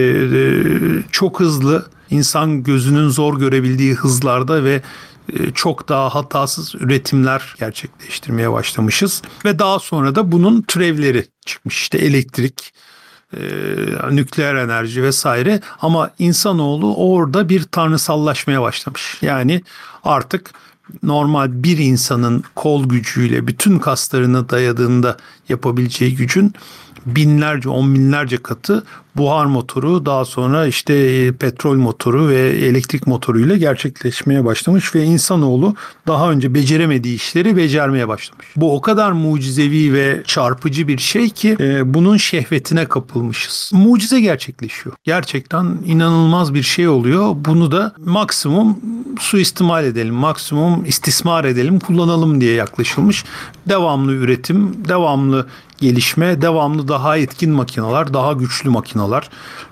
Speaker 2: çok hızlı insan gözünün zor görebildiği hızlarda ve e, çok daha hatasız üretimler gerçekleştirmeye başlamışız ve daha sonra da bunun türevleri çıkmış işte elektrik, e, nükleer enerji vesaire ama insanoğlu orada bir tanrısallaşmaya başlamış. Yani artık normal bir insanın kol gücüyle bütün kaslarını dayadığında yapabileceği gücün binlerce, on binlerce katı buhar motoru daha sonra işte e, petrol motoru ve elektrik motoruyla gerçekleşmeye başlamış ve insanoğlu daha önce beceremediği işleri becermeye başlamış. Bu o kadar mucizevi ve çarpıcı bir şey ki e, bunun şehvetine kapılmışız. Mucize gerçekleşiyor. Gerçekten inanılmaz bir şey oluyor. Bunu da maksimum suistimal edelim, maksimum istismar edelim, kullanalım diye yaklaşılmış. Devamlı üretim, devamlı gelişme, devamlı daha etkin makineler, daha güçlü makineler.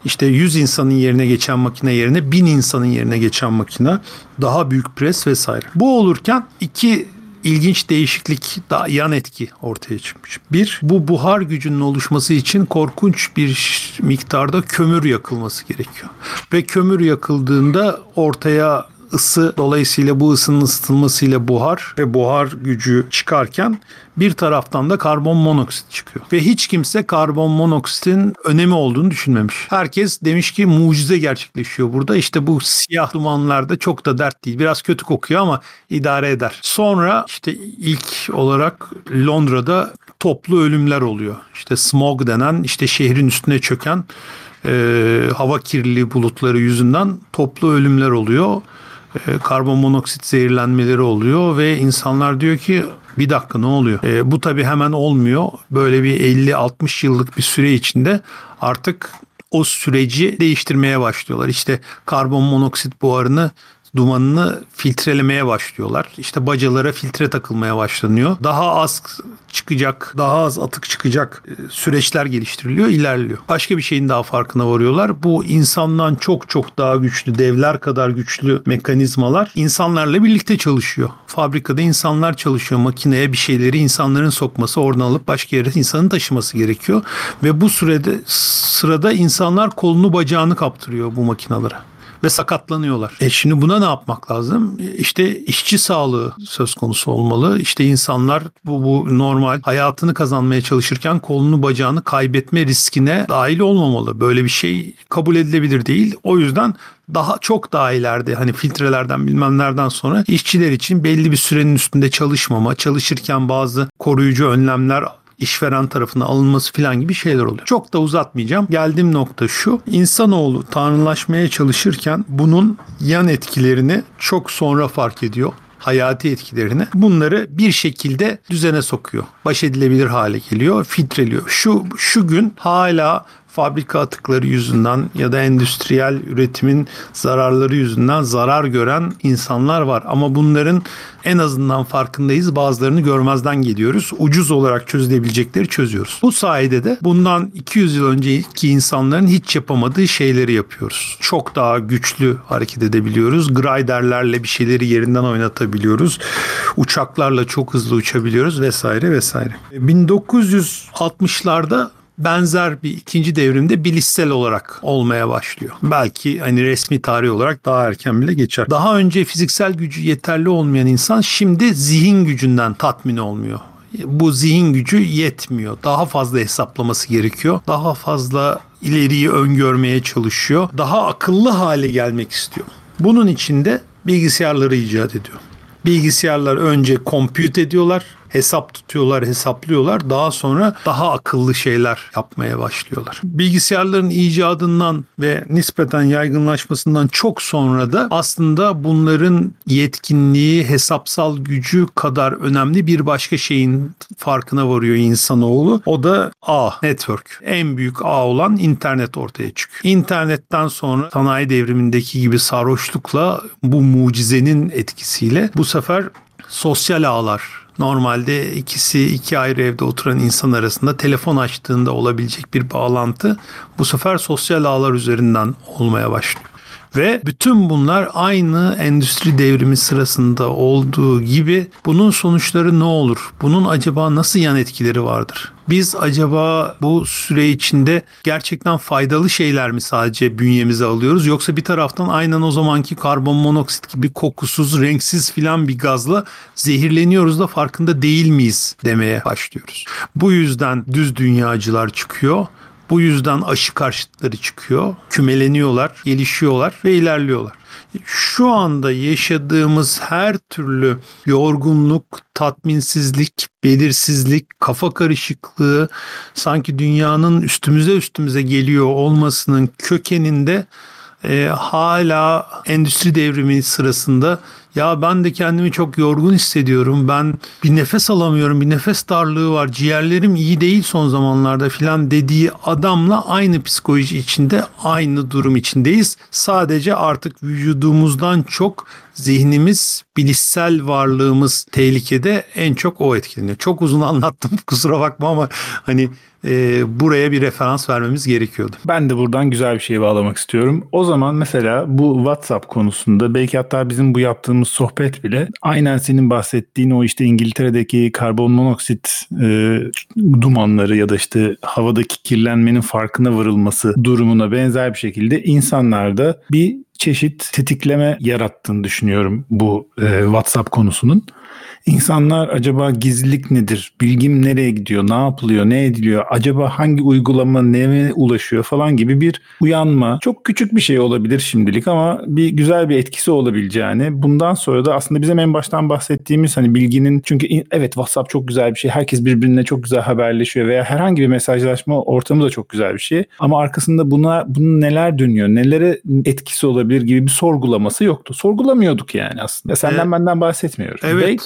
Speaker 2: İşte 100 insanın yerine geçen makine yerine 1000 insanın yerine geçen makine, daha büyük pres vesaire. Bu olurken iki ilginç değişiklik, daha yan etki ortaya çıkmış. Bir, bu buhar gücünün oluşması için korkunç bir miktarda kömür yakılması gerekiyor. Ve kömür yakıldığında ortaya ısı dolayısıyla bu ısının ısıtılmasıyla buhar ve buhar gücü çıkarken bir taraftan da karbon monoksit çıkıyor. Ve hiç kimse karbon monoksitin önemi olduğunu düşünmemiş. Herkes demiş ki mucize gerçekleşiyor burada. İşte bu siyah dumanlarda çok da dert değil. Biraz kötü kokuyor ama idare eder. Sonra işte ilk olarak Londra'da toplu ölümler oluyor. İşte smog denen işte şehrin üstüne çöken e, hava kirliliği bulutları yüzünden toplu ölümler oluyor. E, karbon monoksit zehirlenmeleri oluyor ve insanlar diyor ki bir dakika ne oluyor? E, bu tabii hemen olmuyor. Böyle bir 50-60 yıllık bir süre içinde artık o süreci değiştirmeye başlıyorlar. İşte karbon monoksit buharını dumanını filtrelemeye başlıyorlar. İşte bacalara filtre takılmaya başlanıyor. Daha az çıkacak, daha az atık çıkacak e, süreçler geliştiriliyor, ilerliyor. Başka bir şeyin daha farkına varıyorlar. Bu insandan çok çok daha güçlü, devler kadar güçlü mekanizmalar insanlarla birlikte çalışıyor. Fabrikada insanlar çalışıyor. Makineye bir şeyleri insanların sokması, oradan alıp başka yere insanın taşıması gerekiyor. Ve bu sürede sırada insanlar kolunu bacağını kaptırıyor bu makinalara ve sakatlanıyorlar. E şimdi buna ne yapmak lazım? İşte işçi sağlığı söz konusu olmalı. İşte insanlar bu, bu normal hayatını kazanmaya çalışırken kolunu bacağını kaybetme riskine dahil olmamalı. Böyle bir şey kabul edilebilir değil. O yüzden daha çok daha ileride hani filtrelerden bilmem nereden sonra işçiler için belli bir sürenin üstünde çalışmama, çalışırken bazı koruyucu önlemler işveren tarafından alınması falan gibi şeyler oluyor. Çok da uzatmayacağım. Geldiğim nokta şu. İnsanoğlu tanrılaşmaya çalışırken bunun yan etkilerini çok sonra fark ediyor hayati etkilerini bunları bir şekilde düzene sokuyor. Baş edilebilir hale geliyor, filtreliyor. Şu şu gün hala fabrika atıkları yüzünden ya da endüstriyel üretimin zararları yüzünden zarar gören insanlar var. Ama bunların en azından farkındayız. Bazılarını görmezden geliyoruz. Ucuz olarak çözülebilecekleri çözüyoruz. Bu sayede de bundan 200 yıl önceki insanların hiç yapamadığı şeyleri yapıyoruz. Çok daha güçlü hareket edebiliyoruz. Griderlerle bir şeyleri yerinden oynatabiliyoruz. Uçaklarla çok hızlı uçabiliyoruz vesaire vesaire. 1960'larda benzer bir ikinci devrimde bilişsel olarak olmaya başlıyor. Belki hani resmi tarih olarak daha erken bile geçer. Daha önce fiziksel gücü yeterli olmayan insan şimdi zihin gücünden tatmin olmuyor bu zihin gücü yetmiyor. Daha fazla hesaplaması gerekiyor. Daha fazla ileriyi öngörmeye çalışıyor. Daha akıllı hale gelmek istiyor. Bunun için de bilgisayarları icat ediyor. Bilgisayarlar önce compute ediyorlar hesap tutuyorlar, hesaplıyorlar. Daha sonra daha akıllı şeyler yapmaya başlıyorlar. Bilgisayarların icadından ve nispeten yaygınlaşmasından çok sonra da aslında bunların yetkinliği, hesapsal gücü kadar önemli bir başka şeyin farkına varıyor insanoğlu. O da ağ, network. En büyük ağ olan internet ortaya çıkıyor. İnternetten sonra sanayi devrimindeki gibi sarhoşlukla bu mucizenin etkisiyle bu sefer sosyal ağlar Normalde ikisi iki ayrı evde oturan insan arasında telefon açtığında olabilecek bir bağlantı bu sefer sosyal ağlar üzerinden olmaya başlıyor. Ve bütün bunlar aynı endüstri devrimi sırasında olduğu gibi bunun sonuçları ne olur? Bunun acaba nasıl yan etkileri vardır? Biz acaba bu süre içinde gerçekten faydalı şeyler mi sadece bünyemize alıyoruz yoksa bir taraftan aynen o zamanki karbon monoksit gibi kokusuz, renksiz filan bir gazla zehirleniyoruz da farkında değil miyiz demeye başlıyoruz. Bu yüzden düz dünyacılar çıkıyor Bu yüzden aşı karşıtları çıkıyor, kümeleniyorlar, gelişiyorlar ve ilerliyorlar. Şu anda yaşadığımız her türlü yorgunluk, tatminsizlik, belirsizlik, kafa karışıklığı sanki dünyanın üstümüze üstümüze geliyor olmasının kökeninde e, hala endüstri devrimi sırasında ya ben de kendimi çok yorgun hissediyorum. Ben bir nefes alamıyorum. Bir nefes darlığı var. Ciğerlerim iyi değil son zamanlarda filan dediği adamla aynı psikoloji içinde aynı durum içindeyiz. Sadece artık vücudumuzdan çok zihnimiz, bilişsel varlığımız tehlikede en çok o etkileniyor. Çok uzun anlattım kusura bakma ama hani e, buraya bir referans vermemiz gerekiyordu.
Speaker 1: Ben de buradan güzel bir şey bağlamak istiyorum. O zaman mesela bu WhatsApp konusunda belki hatta bizim bu yaptığımız sohbet bile aynen senin bahsettiğin o işte İngiltere'deki karbon monoksit e, dumanları ya da işte havadaki kirlenmenin farkına varılması durumuna benzer bir şekilde insanlarda bir çeşit tetikleme yarattığını düşünüyorum bu e, WhatsApp konusunun. İnsanlar acaba gizlilik nedir? Bilgim nereye gidiyor? Ne yapılıyor? Ne ediliyor? Acaba hangi uygulama neye ulaşıyor falan gibi bir uyanma. Çok küçük bir şey olabilir şimdilik ama bir güzel bir etkisi olabileceğini. Bundan sonra da aslında bizim en baştan bahsettiğimiz hani bilginin çünkü evet WhatsApp çok güzel bir şey. Herkes birbirine çok güzel haberleşiyor veya herhangi bir mesajlaşma ortamı da çok güzel bir şey. Ama arkasında buna bunun neler dönüyor? Nelere etkisi olabilir gibi bir sorgulaması yoktu. Sorgulamıyorduk yani aslında. Senden ee, benden bahsetmiyorum.
Speaker 2: Evet. Belki,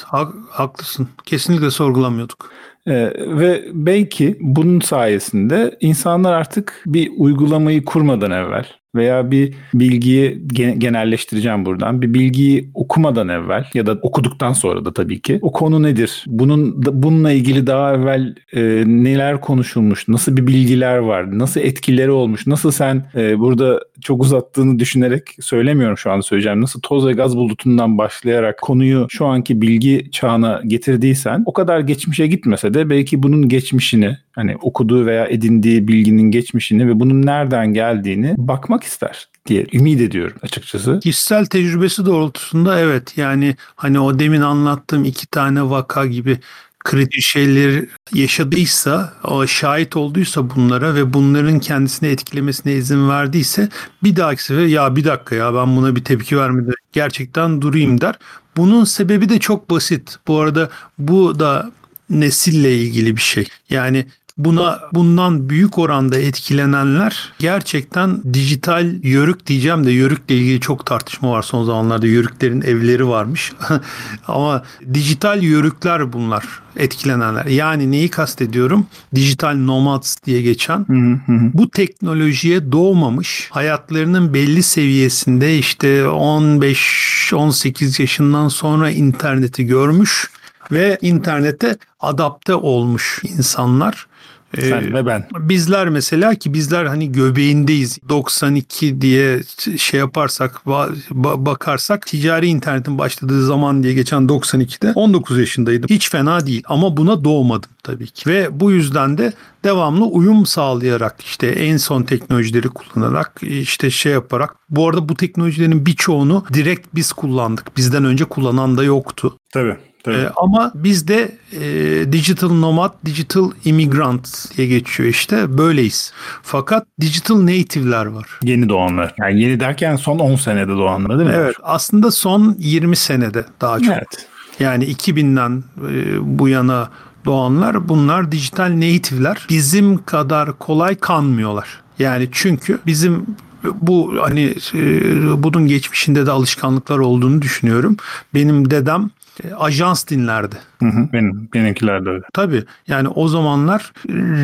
Speaker 2: haklısın. Kesinlikle sorgulamıyorduk.
Speaker 1: Ee, ve belki bunun sayesinde insanlar artık bir uygulamayı kurmadan evvel veya bir bilgiyi genelleştireceğim buradan. Bir bilgiyi okumadan evvel ya da okuduktan sonra da tabii ki o konu nedir? Bunun bununla ilgili daha evvel e, neler konuşulmuş? Nasıl bir bilgiler var? Nasıl etkileri olmuş? Nasıl sen e, burada çok uzattığını düşünerek söylemiyorum şu an söyleyeceğim. Nasıl toz ve gaz bulutundan başlayarak konuyu şu anki bilgi çağına getirdiysen o kadar geçmişe gitmese de belki bunun geçmişini hani okuduğu veya edindiği bilginin geçmişini ve bunun nereden geldiğini bakmak ister diye ümit ediyorum açıkçası.
Speaker 2: Kişisel tecrübesi doğrultusunda evet yani hani o demin anlattığım iki tane vaka gibi kritik şeyler yaşadıysa, şahit olduysa bunlara ve bunların kendisini etkilemesine izin verdiyse bir dahaki sefer ya bir dakika ya ben buna bir tepki vermeden gerçekten durayım der. Bunun sebebi de çok basit. Bu arada bu da nesille ilgili bir şey. Yani Buna bundan büyük oranda etkilenenler gerçekten dijital yörük diyeceğim de yörükle ilgili çok tartışma var son zamanlarda. Yörüklerin evleri varmış. Ama dijital yörükler bunlar etkilenenler. Yani neyi kastediyorum? Dijital nomads diye geçen bu teknolojiye doğmamış hayatlarının belli seviyesinde işte 15-18 yaşından sonra interneti görmüş ve internete adapte olmuş insanlar
Speaker 1: sen ee, ve ben.
Speaker 2: Bizler mesela ki bizler hani göbeğindeyiz. 92 diye şey yaparsak bakarsak ticari internetin başladığı zaman diye geçen 92'de 19 yaşındaydım. Hiç fena değil ama buna doğmadım tabii ki. Ve bu yüzden de devamlı uyum sağlayarak işte en son teknolojileri kullanarak işte şey yaparak bu arada bu teknolojilerin birçoğunu direkt biz kullandık. Bizden önce kullanan da yoktu.
Speaker 1: Tabii. Tabii.
Speaker 2: E, ama bizde e, digital nomad, digital immigrant diye geçiyor işte. Böyleyiz. Fakat digital native'ler var.
Speaker 1: Yeni doğanlar. Yani yeni derken son 10 senede doğanlar değil mi?
Speaker 2: Evet. Aslında son 20 senede daha çok. Evet. Yani 2000'den e, bu yana doğanlar bunlar dijital native'ler. Bizim kadar kolay kanmıyorlar. Yani çünkü bizim bu hani e, bunun geçmişinde de alışkanlıklar olduğunu düşünüyorum. Benim dedem e, ajans dinlerdi.
Speaker 1: Hı hı, benim, benimkiler de öyle.
Speaker 2: Tabii yani o zamanlar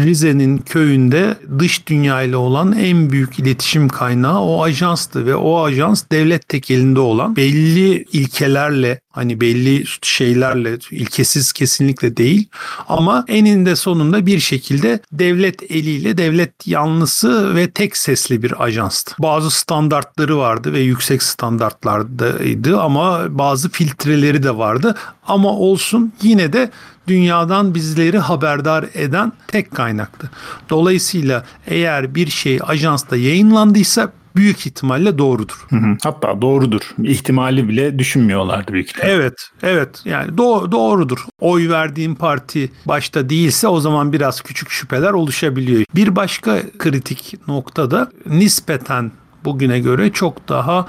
Speaker 2: Rize'nin köyünde dış dünya ile olan en büyük iletişim kaynağı o ajanstı ve o ajans devlet tekelinde olan belli ilkelerle hani belli şeylerle ilkesiz kesinlikle değil ama eninde sonunda bir şekilde devlet eliyle devlet yanlısı ve tek sesli bir ajanstı. Bazı standartları vardı ve yüksek standartlardaydı ama bazı filtreleri de vardı ama olsun yine de dünyadan bizleri haberdar eden tek kaynaktı. Dolayısıyla eğer bir şey ajansta yayınlandıysa büyük ihtimalle doğrudur.
Speaker 1: Hı hı. Hatta doğrudur. İhtimali bile düşünmüyorlardı büyük ihtimalle.
Speaker 2: Evet, evet. Yani do- doğrudur. Oy verdiğim parti başta değilse o zaman biraz küçük şüpheler oluşabiliyor. Bir başka kritik noktada nispeten bugüne göre çok daha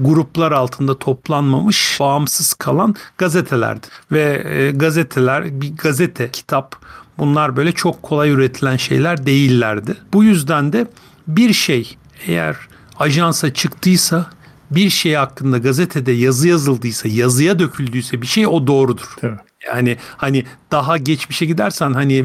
Speaker 2: gruplar altında toplanmamış, bağımsız kalan gazetelerdi. Ve e, gazeteler, bir gazete, kitap bunlar böyle çok kolay üretilen şeyler değillerdi. Bu yüzden de bir şey eğer ajansa çıktıysa bir şey hakkında gazetede yazı yazıldıysa, yazıya döküldüyse bir şey o doğrudur.
Speaker 1: Tabii.
Speaker 2: Yani hani daha geçmişe gidersen hani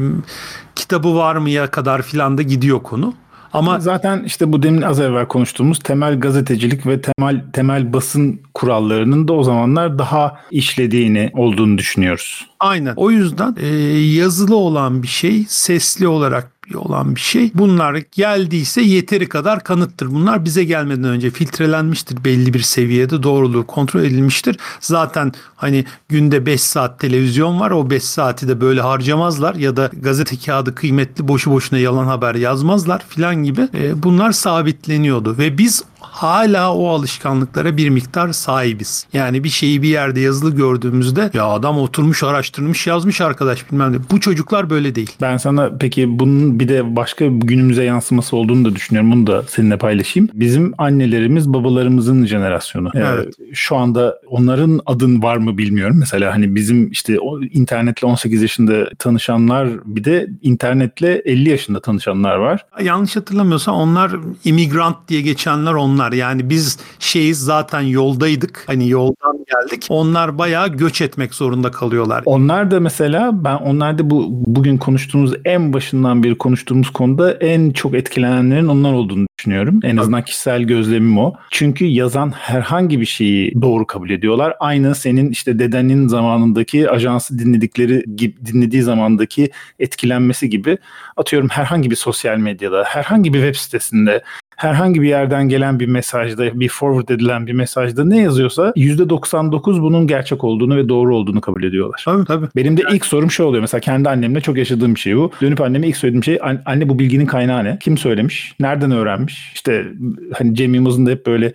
Speaker 2: kitabı var mıya kadar filan da gidiyor konu. Ama
Speaker 1: zaten işte bu demin az evvel konuştuğumuz temel gazetecilik ve temel temel basın kurallarının da o zamanlar daha işlediğini olduğunu düşünüyoruz.
Speaker 2: Aynen. O yüzden e, yazılı olan bir şey sesli olarak olan bir şey. Bunlar geldiyse yeteri kadar kanıttır. Bunlar bize gelmeden önce filtrelenmiştir belli bir seviyede doğruluğu kontrol edilmiştir. Zaten hani günde 5 saat televizyon var o 5 saati de böyle harcamazlar ya da gazete kağıdı kıymetli boşu boşuna yalan haber yazmazlar filan gibi e, bunlar sabitleniyordu ve biz hala o alışkanlıklara bir miktar sahibiz. Yani bir şeyi bir yerde yazılı gördüğümüzde ya adam oturmuş araştırmış yazmış arkadaş bilmem ne. Bu çocuklar böyle değil.
Speaker 1: Ben sana peki bunun bir de başka günümüze yansıması olduğunu da düşünüyorum. Bunu da seninle paylaşayım. Bizim annelerimiz babalarımızın jenerasyonu. Ee, evet. Ee, şu anda onların adın var mı bilmiyorum. Mesela hani bizim işte o internetle 18 yaşında tanışanlar bir de internetle 50 yaşında tanışanlar var.
Speaker 2: Yanlış hatırlamıyorsam onlar imigrant diye geçenler onlar. Yani biz şeyiz zaten yoldaydık. Hani yoldan geldik. Onlar bayağı göç etmek zorunda kalıyorlar.
Speaker 1: Onlar da mesela ben onlar da bu bugün konuştuğumuz en başından beri konuştuğumuz konuda en çok etkilenenlerin onlar olduğunu düşünüyorum. En azından kişisel gözlemim o. Çünkü yazan herhangi bir şeyi doğru kabul ediyorlar. Aynı senin işte dedenin zamanındaki ajansı dinledikleri gibi dinlediği zamandaki etkilenmesi gibi atıyorum herhangi bir sosyal medyada, herhangi bir web sitesinde herhangi bir yerden gelen bir mesajda, bir forward edilen bir mesajda ne yazıyorsa %99 bunun gerçek olduğunu ve doğru olduğunu kabul ediyorlar.
Speaker 2: Tabii tabii.
Speaker 1: Benim de ilk sorum şey oluyor. Mesela kendi annemle çok yaşadığım bir şey bu. Dönüp anneme ilk söylediğim şey anne bu bilginin kaynağı ne? Kim söylemiş? Nereden öğrenmiş? İşte hani Cem Yılmaz'ın da hep böyle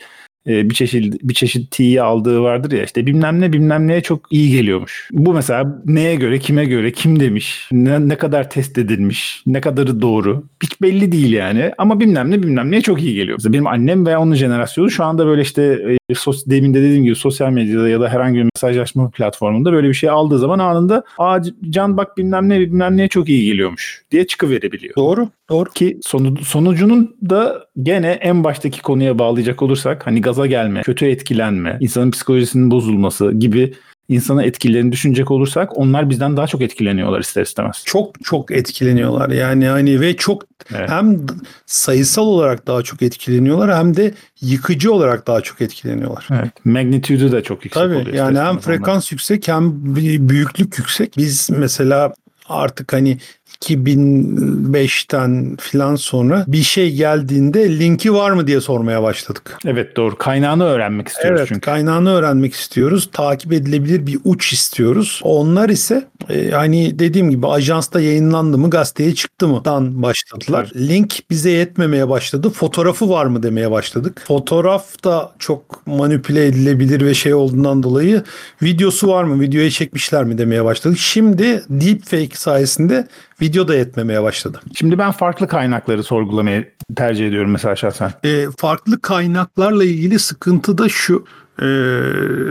Speaker 1: bir çeşit bir çeşit T'yi aldığı vardır ya işte bilmem ne bilmem neye çok iyi geliyormuş. Bu mesela neye göre, kime göre, kim demiş, ne, ne kadar test edilmiş, ne kadarı doğru hiç belli değil yani. Ama bilmem ne bilmem neye çok iyi geliyor. Mesela benim annem veya onun jenerasyonu şu anda böyle işte e, sos, demin de dediğim gibi sosyal medyada ya da herhangi bir mesajlaşma platformunda böyle bir şey aldığı zaman anında aa can bak bilmem ne bilmem neye çok iyi geliyormuş diye çıkıverebiliyor.
Speaker 2: Doğru. Doğru.
Speaker 1: Ki sonu, sonucunun da gene en baştaki konuya bağlayacak olursak hani gaza gelme, kötü etkilenme, insanın psikolojisinin bozulması gibi insana etkilerini düşünecek olursak onlar bizden daha çok etkileniyorlar ister istemez.
Speaker 2: Çok çok etkileniyorlar yani hani ve çok evet. hem sayısal olarak daha çok etkileniyorlar hem de yıkıcı olarak daha çok etkileniyorlar.
Speaker 1: Evet. Magnitude'u da çok yüksek
Speaker 2: Tabii,
Speaker 1: oluyor.
Speaker 2: Yani hem frekans onlar. yüksek hem büyüklük yüksek. Biz mesela artık hani 2005'ten filan sonra bir şey geldiğinde linki var mı diye sormaya başladık.
Speaker 1: Evet doğru. Kaynağını öğrenmek istiyoruz
Speaker 2: evet,
Speaker 1: çünkü.
Speaker 2: kaynağını öğrenmek istiyoruz. Takip edilebilir bir uç istiyoruz. Onlar ise e, hani dediğim gibi ajansta yayınlandı mı gazeteye çıktı mı dan başladılar. Evet. Link bize yetmemeye başladı. Fotoğrafı var mı demeye başladık. Fotoğraf da çok manipüle edilebilir ve şey olduğundan dolayı videosu var mı? Videoya çekmişler mi demeye başladık. Şimdi deepfake sayesinde video da yetmemeye başladı.
Speaker 1: Şimdi ben farklı kaynakları sorgulamayı tercih ediyorum mesela şahsen.
Speaker 2: E, farklı kaynaklarla ilgili sıkıntı da şu. E,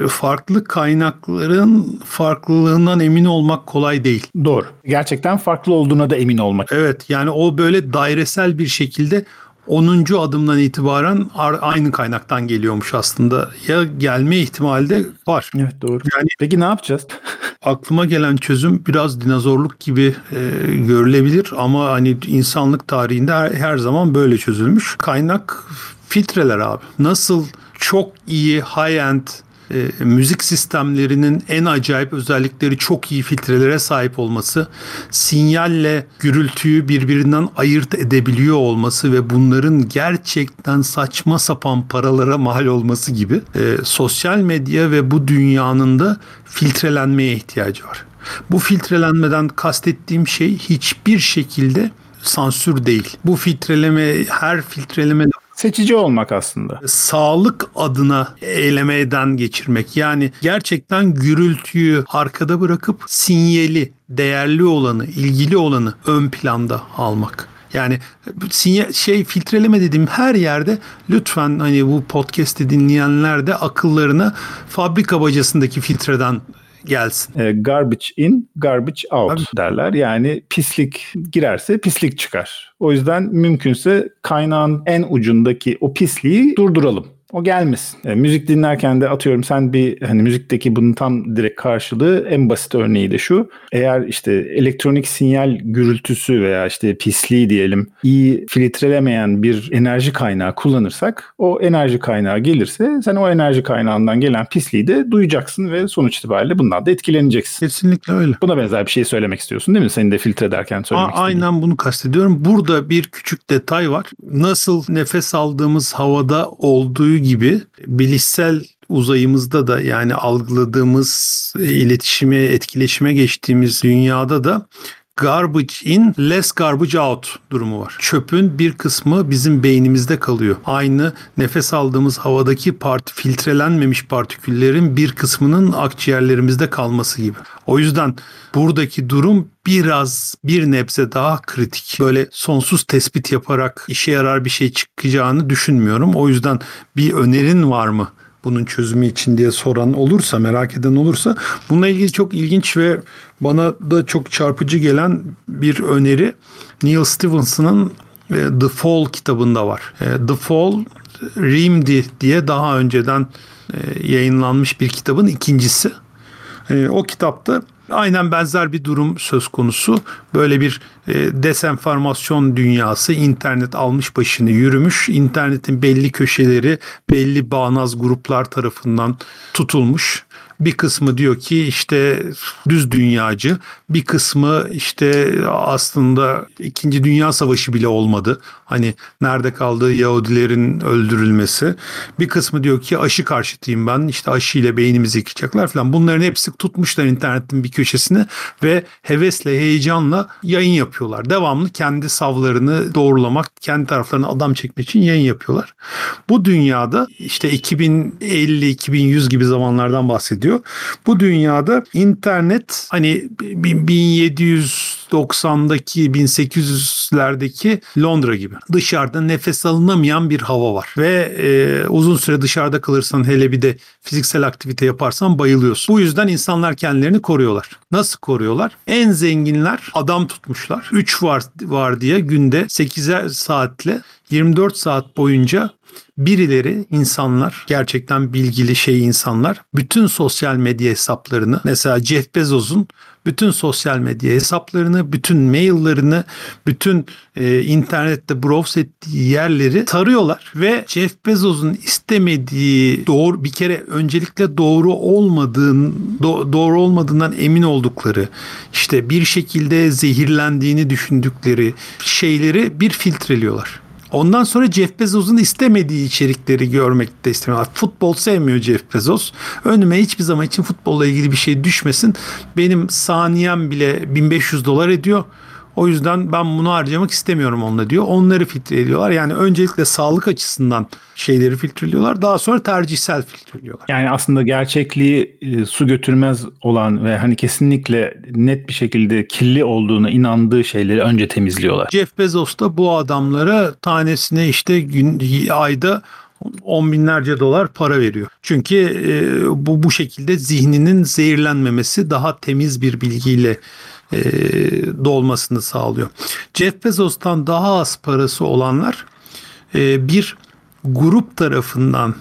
Speaker 2: farklı kaynakların farklılığından emin olmak kolay değil.
Speaker 1: Doğru. Gerçekten farklı olduğuna da emin olmak.
Speaker 2: Evet yani o böyle dairesel bir şekilde 10. adımdan itibaren aynı kaynaktan geliyormuş aslında. Ya gelme ihtimali de var.
Speaker 1: Evet doğru. Yani Peki ne yapacağız?
Speaker 2: aklıma gelen çözüm biraz dinozorluk gibi e, görülebilir ama hani insanlık tarihinde her, her zaman böyle çözülmüş. Kaynak filtreler abi. Nasıl çok iyi high-end e, müzik sistemlerinin en acayip özellikleri çok iyi filtrelere sahip olması, sinyalle gürültüyü birbirinden ayırt edebiliyor olması ve bunların gerçekten saçma sapan paralara mal olması gibi e, sosyal medya ve bu dünyanın da filtrelenmeye ihtiyacı var. Bu filtrelenmeden kastettiğim şey hiçbir şekilde sansür değil. Bu filtreleme her filtreleme
Speaker 1: Seçici olmak aslında.
Speaker 2: Sağlık adına eylemeden geçirmek. Yani gerçekten gürültüyü arkada bırakıp sinyali, değerli olanı, ilgili olanı ön planda almak. Yani sinyal, şey filtreleme dediğim her yerde lütfen hani bu podcast'i dinleyenler de akıllarına fabrika bacasındaki filtreden gelsin.
Speaker 1: E, garbage in, garbage out Abi. derler. Yani pislik girerse pislik çıkar. O yüzden mümkünse kaynağın en ucundaki o pisliği durduralım. O gelmesin. E, müzik dinlerken de atıyorum sen bir hani müzikteki bunun tam direkt karşılığı en basit örneği de şu. Eğer işte elektronik sinyal gürültüsü veya işte pisliği diyelim iyi filtrelemeyen bir enerji kaynağı kullanırsak o enerji kaynağı gelirse sen o enerji kaynağından gelen pisliği de duyacaksın ve sonuç itibariyle bundan da etkileneceksin.
Speaker 2: Kesinlikle öyle.
Speaker 1: Buna benzer bir şey söylemek istiyorsun değil mi? Senin de filtre ederken söylemek
Speaker 2: A- Aynen bunu kastediyorum. Burada bir küçük detay var. Nasıl nefes aldığımız havada olduğu gibi bilişsel uzayımızda da yani algıladığımız iletişime, etkileşime geçtiğimiz dünyada da garbage in, less garbage out durumu var. Çöpün bir kısmı bizim beynimizde kalıyor. Aynı nefes aldığımız havadaki part filtrelenmemiş partiküllerin bir kısmının akciğerlerimizde kalması gibi. O yüzden buradaki durum biraz bir nebze daha kritik. Böyle sonsuz tespit yaparak işe yarar bir şey çıkacağını düşünmüyorum. O yüzden bir önerin var mı? bunun çözümü için diye soran olursa, merak eden olursa bununla ilgili çok ilginç ve bana da çok çarpıcı gelen bir öneri Neil Stephenson'ın e, The Fall kitabında var. E, The Fall Rimdi diye daha önceden e, yayınlanmış bir kitabın ikincisi. O kitapta Aynen benzer bir durum söz konusu. Böyle bir desenformasyon dünyası internet almış başını yürümüş. İnternetin belli köşeleri belli bağnaz gruplar tarafından tutulmuş bir kısmı diyor ki işte düz dünyacı, bir kısmı işte aslında 2. Dünya Savaşı bile olmadı. Hani nerede kaldığı Yahudilerin öldürülmesi. Bir kısmı diyor ki aşı karşıtıyım ben. İşte aşıyla beynimizi yıkacaklar falan. Bunların hepsi tutmuşlar internetin bir köşesine ve hevesle, heyecanla yayın yapıyorlar. Devamlı kendi savlarını doğrulamak, kendi taraflarına adam çekmek için yayın yapıyorlar. Bu dünyada işte 2050-2100 gibi zamanlardan bahsediyor ediyor. Bu dünyada internet hani 1790'daki 1800'lerdeki Londra gibi dışarıda nefes alınamayan bir hava var ve e, uzun süre dışarıda kalırsan hele bir de fiziksel aktivite yaparsan bayılıyorsun. Bu yüzden insanlar kendilerini koruyorlar. Nasıl koruyorlar? En zenginler adam tutmuşlar. 3 var var diye günde 8'er saatle 24 saat boyunca birileri insanlar gerçekten bilgili şey insanlar bütün sosyal medya hesaplarını mesela Jeff Bezos'un bütün sosyal medya hesaplarını, bütün maillerini, bütün e, internette browse ettiği yerleri tarıyorlar ve Jeff Bezos'un istemediği doğru bir kere öncelikle doğru olmadığın do, doğru olmadığından emin oldukları işte bir şekilde zehirlendiğini düşündükleri şeyleri bir filtreliyorlar. Ondan sonra Jeff Bezos'un istemediği içerikleri görmek de istemiyorlar. Futbol sevmiyor Jeff Bezos. Önüme hiçbir zaman için futbolla ilgili bir şey düşmesin. Benim saniyem bile 1500 dolar ediyor. O yüzden ben bunu harcamak istemiyorum onunla diyor. Onları filtre ediyorlar. Yani öncelikle sağlık açısından şeyleri filtreliyorlar. Daha sonra tercihsel filtreliyorlar.
Speaker 1: Yani aslında gerçekliği e, su götürmez olan ve hani kesinlikle net bir şekilde kirli olduğuna inandığı şeyleri önce temizliyorlar.
Speaker 2: Jeff Bezos da bu adamlara tanesine işte gün, ayda on binlerce dolar para veriyor. Çünkü e, bu bu şekilde zihninin zehirlenmemesi daha temiz bir bilgiyle e, dolmasını sağlıyor. Jeff Bezos'tan daha az parası olanlar e, bir grup tarafından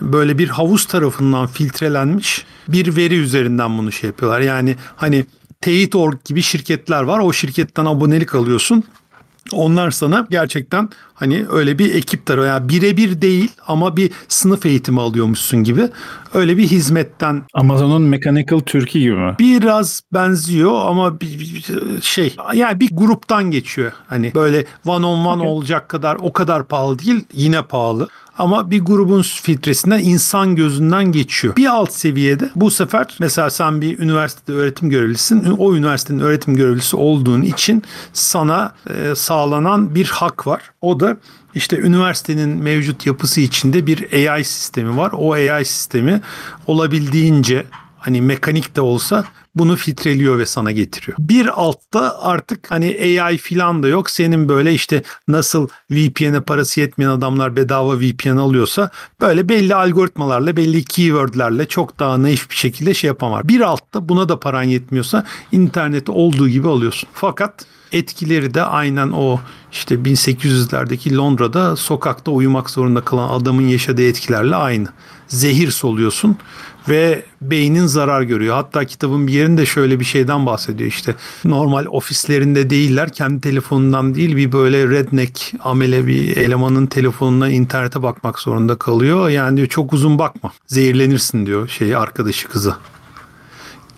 Speaker 2: böyle bir havuz tarafından filtrelenmiş bir veri üzerinden bunu şey yapıyorlar. Yani hani Teyit.org gibi şirketler var. O şirketten abonelik alıyorsun. Onlar sana gerçekten hani öyle bir ekip tarafı yani birebir değil ama bir sınıf eğitimi alıyormuşsun gibi öyle bir hizmetten.
Speaker 1: Amazon'un Mechanical Turkey gibi mi?
Speaker 2: Biraz benziyor ama bir, bir şey yani bir gruptan geçiyor. Hani böyle one on one okay. olacak kadar o kadar pahalı değil yine pahalı ama bir grubun filtresinden insan gözünden geçiyor. Bir alt seviyede bu sefer mesela sen bir üniversitede öğretim görevlisin. O üniversitenin öğretim görevlisi olduğun için sana e, sağlanan bir hak var. O da işte üniversitenin mevcut yapısı içinde bir AI sistemi var. O AI sistemi olabildiğince hani mekanik de olsa bunu filtreliyor ve sana getiriyor. Bir altta artık hani AI filan da yok. Senin böyle işte nasıl VPN'e parası yetmeyen adamlar bedava VPN alıyorsa böyle belli algoritmalarla belli keywordlerle çok daha naif bir şekilde şey yapamar. Bir altta buna da paran yetmiyorsa interneti olduğu gibi alıyorsun. Fakat etkileri de aynen o işte 1800'lerdeki Londra'da sokakta uyumak zorunda kalan adamın yaşadığı etkilerle aynı. Zehir soluyorsun ve beynin zarar görüyor. Hatta kitabın bir yerinde şöyle bir şeyden bahsediyor işte. Normal ofislerinde değiller kendi telefonundan değil bir böyle redneck amele bir elemanın telefonuna internete bakmak zorunda kalıyor. Yani diyor çok uzun bakma zehirlenirsin diyor şey arkadaşı kızı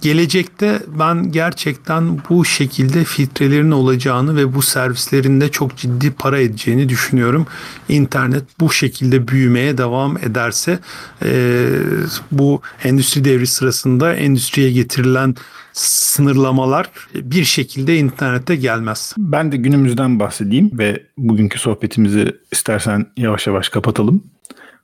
Speaker 2: gelecekte ben gerçekten bu şekilde filtrelerin olacağını ve bu servislerin de çok ciddi para edeceğini düşünüyorum. İnternet bu şekilde büyümeye devam ederse e, bu endüstri devri sırasında endüstriye getirilen sınırlamalar bir şekilde internete gelmez.
Speaker 1: Ben de günümüzden bahsedeyim ve bugünkü sohbetimizi istersen yavaş yavaş kapatalım.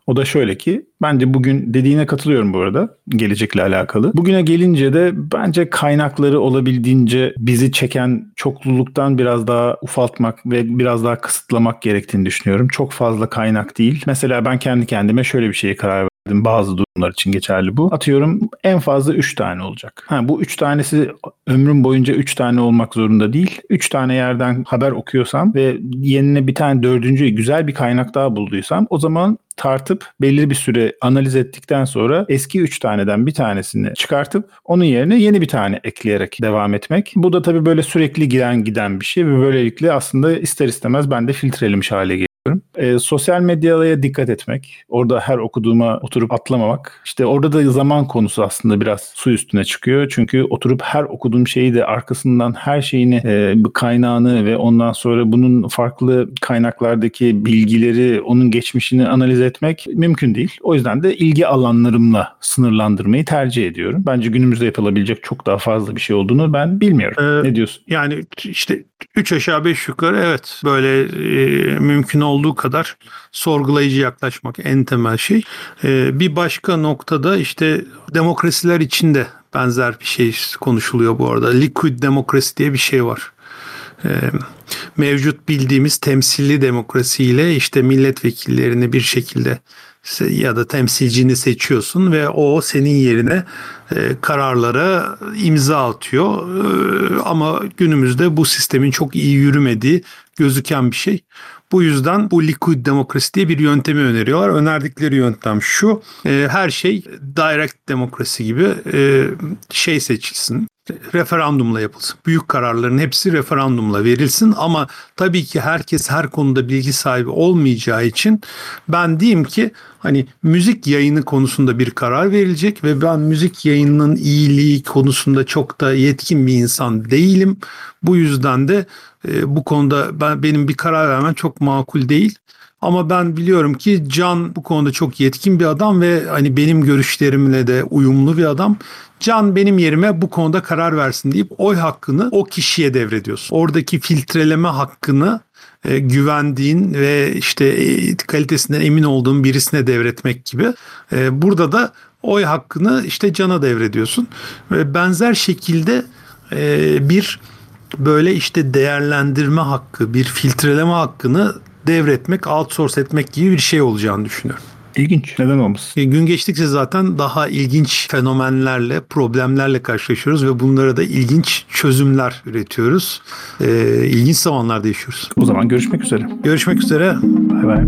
Speaker 1: O da şöyle ki bence bugün dediğine katılıyorum bu arada gelecekle alakalı. Bugüne gelince de bence kaynakları olabildiğince bizi çeken çokluluktan biraz daha ufaltmak ve biraz daha kısıtlamak gerektiğini düşünüyorum. Çok fazla kaynak değil. Mesela ben kendi kendime şöyle bir şeye karar verdim. Bazı durumlar için geçerli bu. Atıyorum en fazla 3 tane olacak. Ha, bu 3 tanesi ömrüm boyunca 3 tane olmak zorunda değil. 3 tane yerden haber okuyorsam ve yenine bir tane dördüncü güzel bir kaynak daha bulduysam o zaman tartıp belli bir süre analiz ettikten sonra eski 3 taneden bir tanesini çıkartıp onun yerine yeni bir tane ekleyerek devam etmek. Bu da tabii böyle sürekli giden giden bir şey ve böylelikle aslında ister istemez ben de filtrelemiş hale geliyor. E, sosyal medyaya dikkat etmek. Orada her okuduğuma oturup atlamamak. İşte orada da zaman konusu aslında biraz su üstüne çıkıyor. Çünkü oturup her okuduğum şeyi de arkasından her şeyini, e, kaynağını ve ondan sonra bunun farklı kaynaklardaki bilgileri, onun geçmişini analiz etmek mümkün değil. O yüzden de ilgi alanlarımla sınırlandırmayı tercih ediyorum. Bence günümüzde yapılabilecek çok daha fazla bir şey olduğunu ben bilmiyorum. Ee, ne diyorsun?
Speaker 2: Yani işte 3 aşağı 5 yukarı evet böyle e, mümkün olduğu kadar sorgulayıcı yaklaşmak en temel şey. E, bir başka noktada işte demokrasiler içinde benzer bir şey konuşuluyor bu arada. Liquid demokrasi diye bir şey var. E, mevcut bildiğimiz temsilli demokrasiyle işte milletvekillerini bir şekilde ya da temsilcini seçiyorsun ve o senin yerine e, kararlara imza atıyor. E, ama günümüzde bu sistemin çok iyi yürümediği gözüken bir şey. Bu yüzden bu liquid demokrasi diye bir yöntemi öneriyorlar. Önerdikleri yöntem şu. E, her şey direct demokrasi gibi şey seçilsin referandumla yapılsın. Büyük kararların hepsi referandumla verilsin ama tabii ki herkes her konuda bilgi sahibi olmayacağı için ben diyeyim ki hani müzik yayını konusunda bir karar verilecek ve ben müzik yayınının iyiliği konusunda çok da yetkin bir insan değilim. Bu yüzden de e, bu konuda ben benim bir karar vermem çok makul değil. Ama ben biliyorum ki Can bu konuda çok yetkin bir adam ve hani benim görüşlerimle de uyumlu bir adam. Can benim yerime bu konuda karar versin deyip oy hakkını o kişiye devrediyorsun. Oradaki filtreleme hakkını güvendiğin ve işte e, kalitesinden emin olduğun birisine devretmek gibi. E, burada da oy hakkını işte Can'a devrediyorsun. Ve benzer şekilde e, bir böyle işte değerlendirme hakkı, bir filtreleme hakkını devretmek, outsource etmek gibi bir şey olacağını düşünüyorum.
Speaker 1: İlginç. Neden olmasın?
Speaker 2: E, gün geçtikçe zaten daha ilginç fenomenlerle, problemlerle karşılaşıyoruz ve bunlara da ilginç çözümler üretiyoruz. E, ilginç zamanlarda yaşıyoruz.
Speaker 1: O zaman görüşmek üzere.
Speaker 2: Görüşmek üzere.
Speaker 1: Bay bay.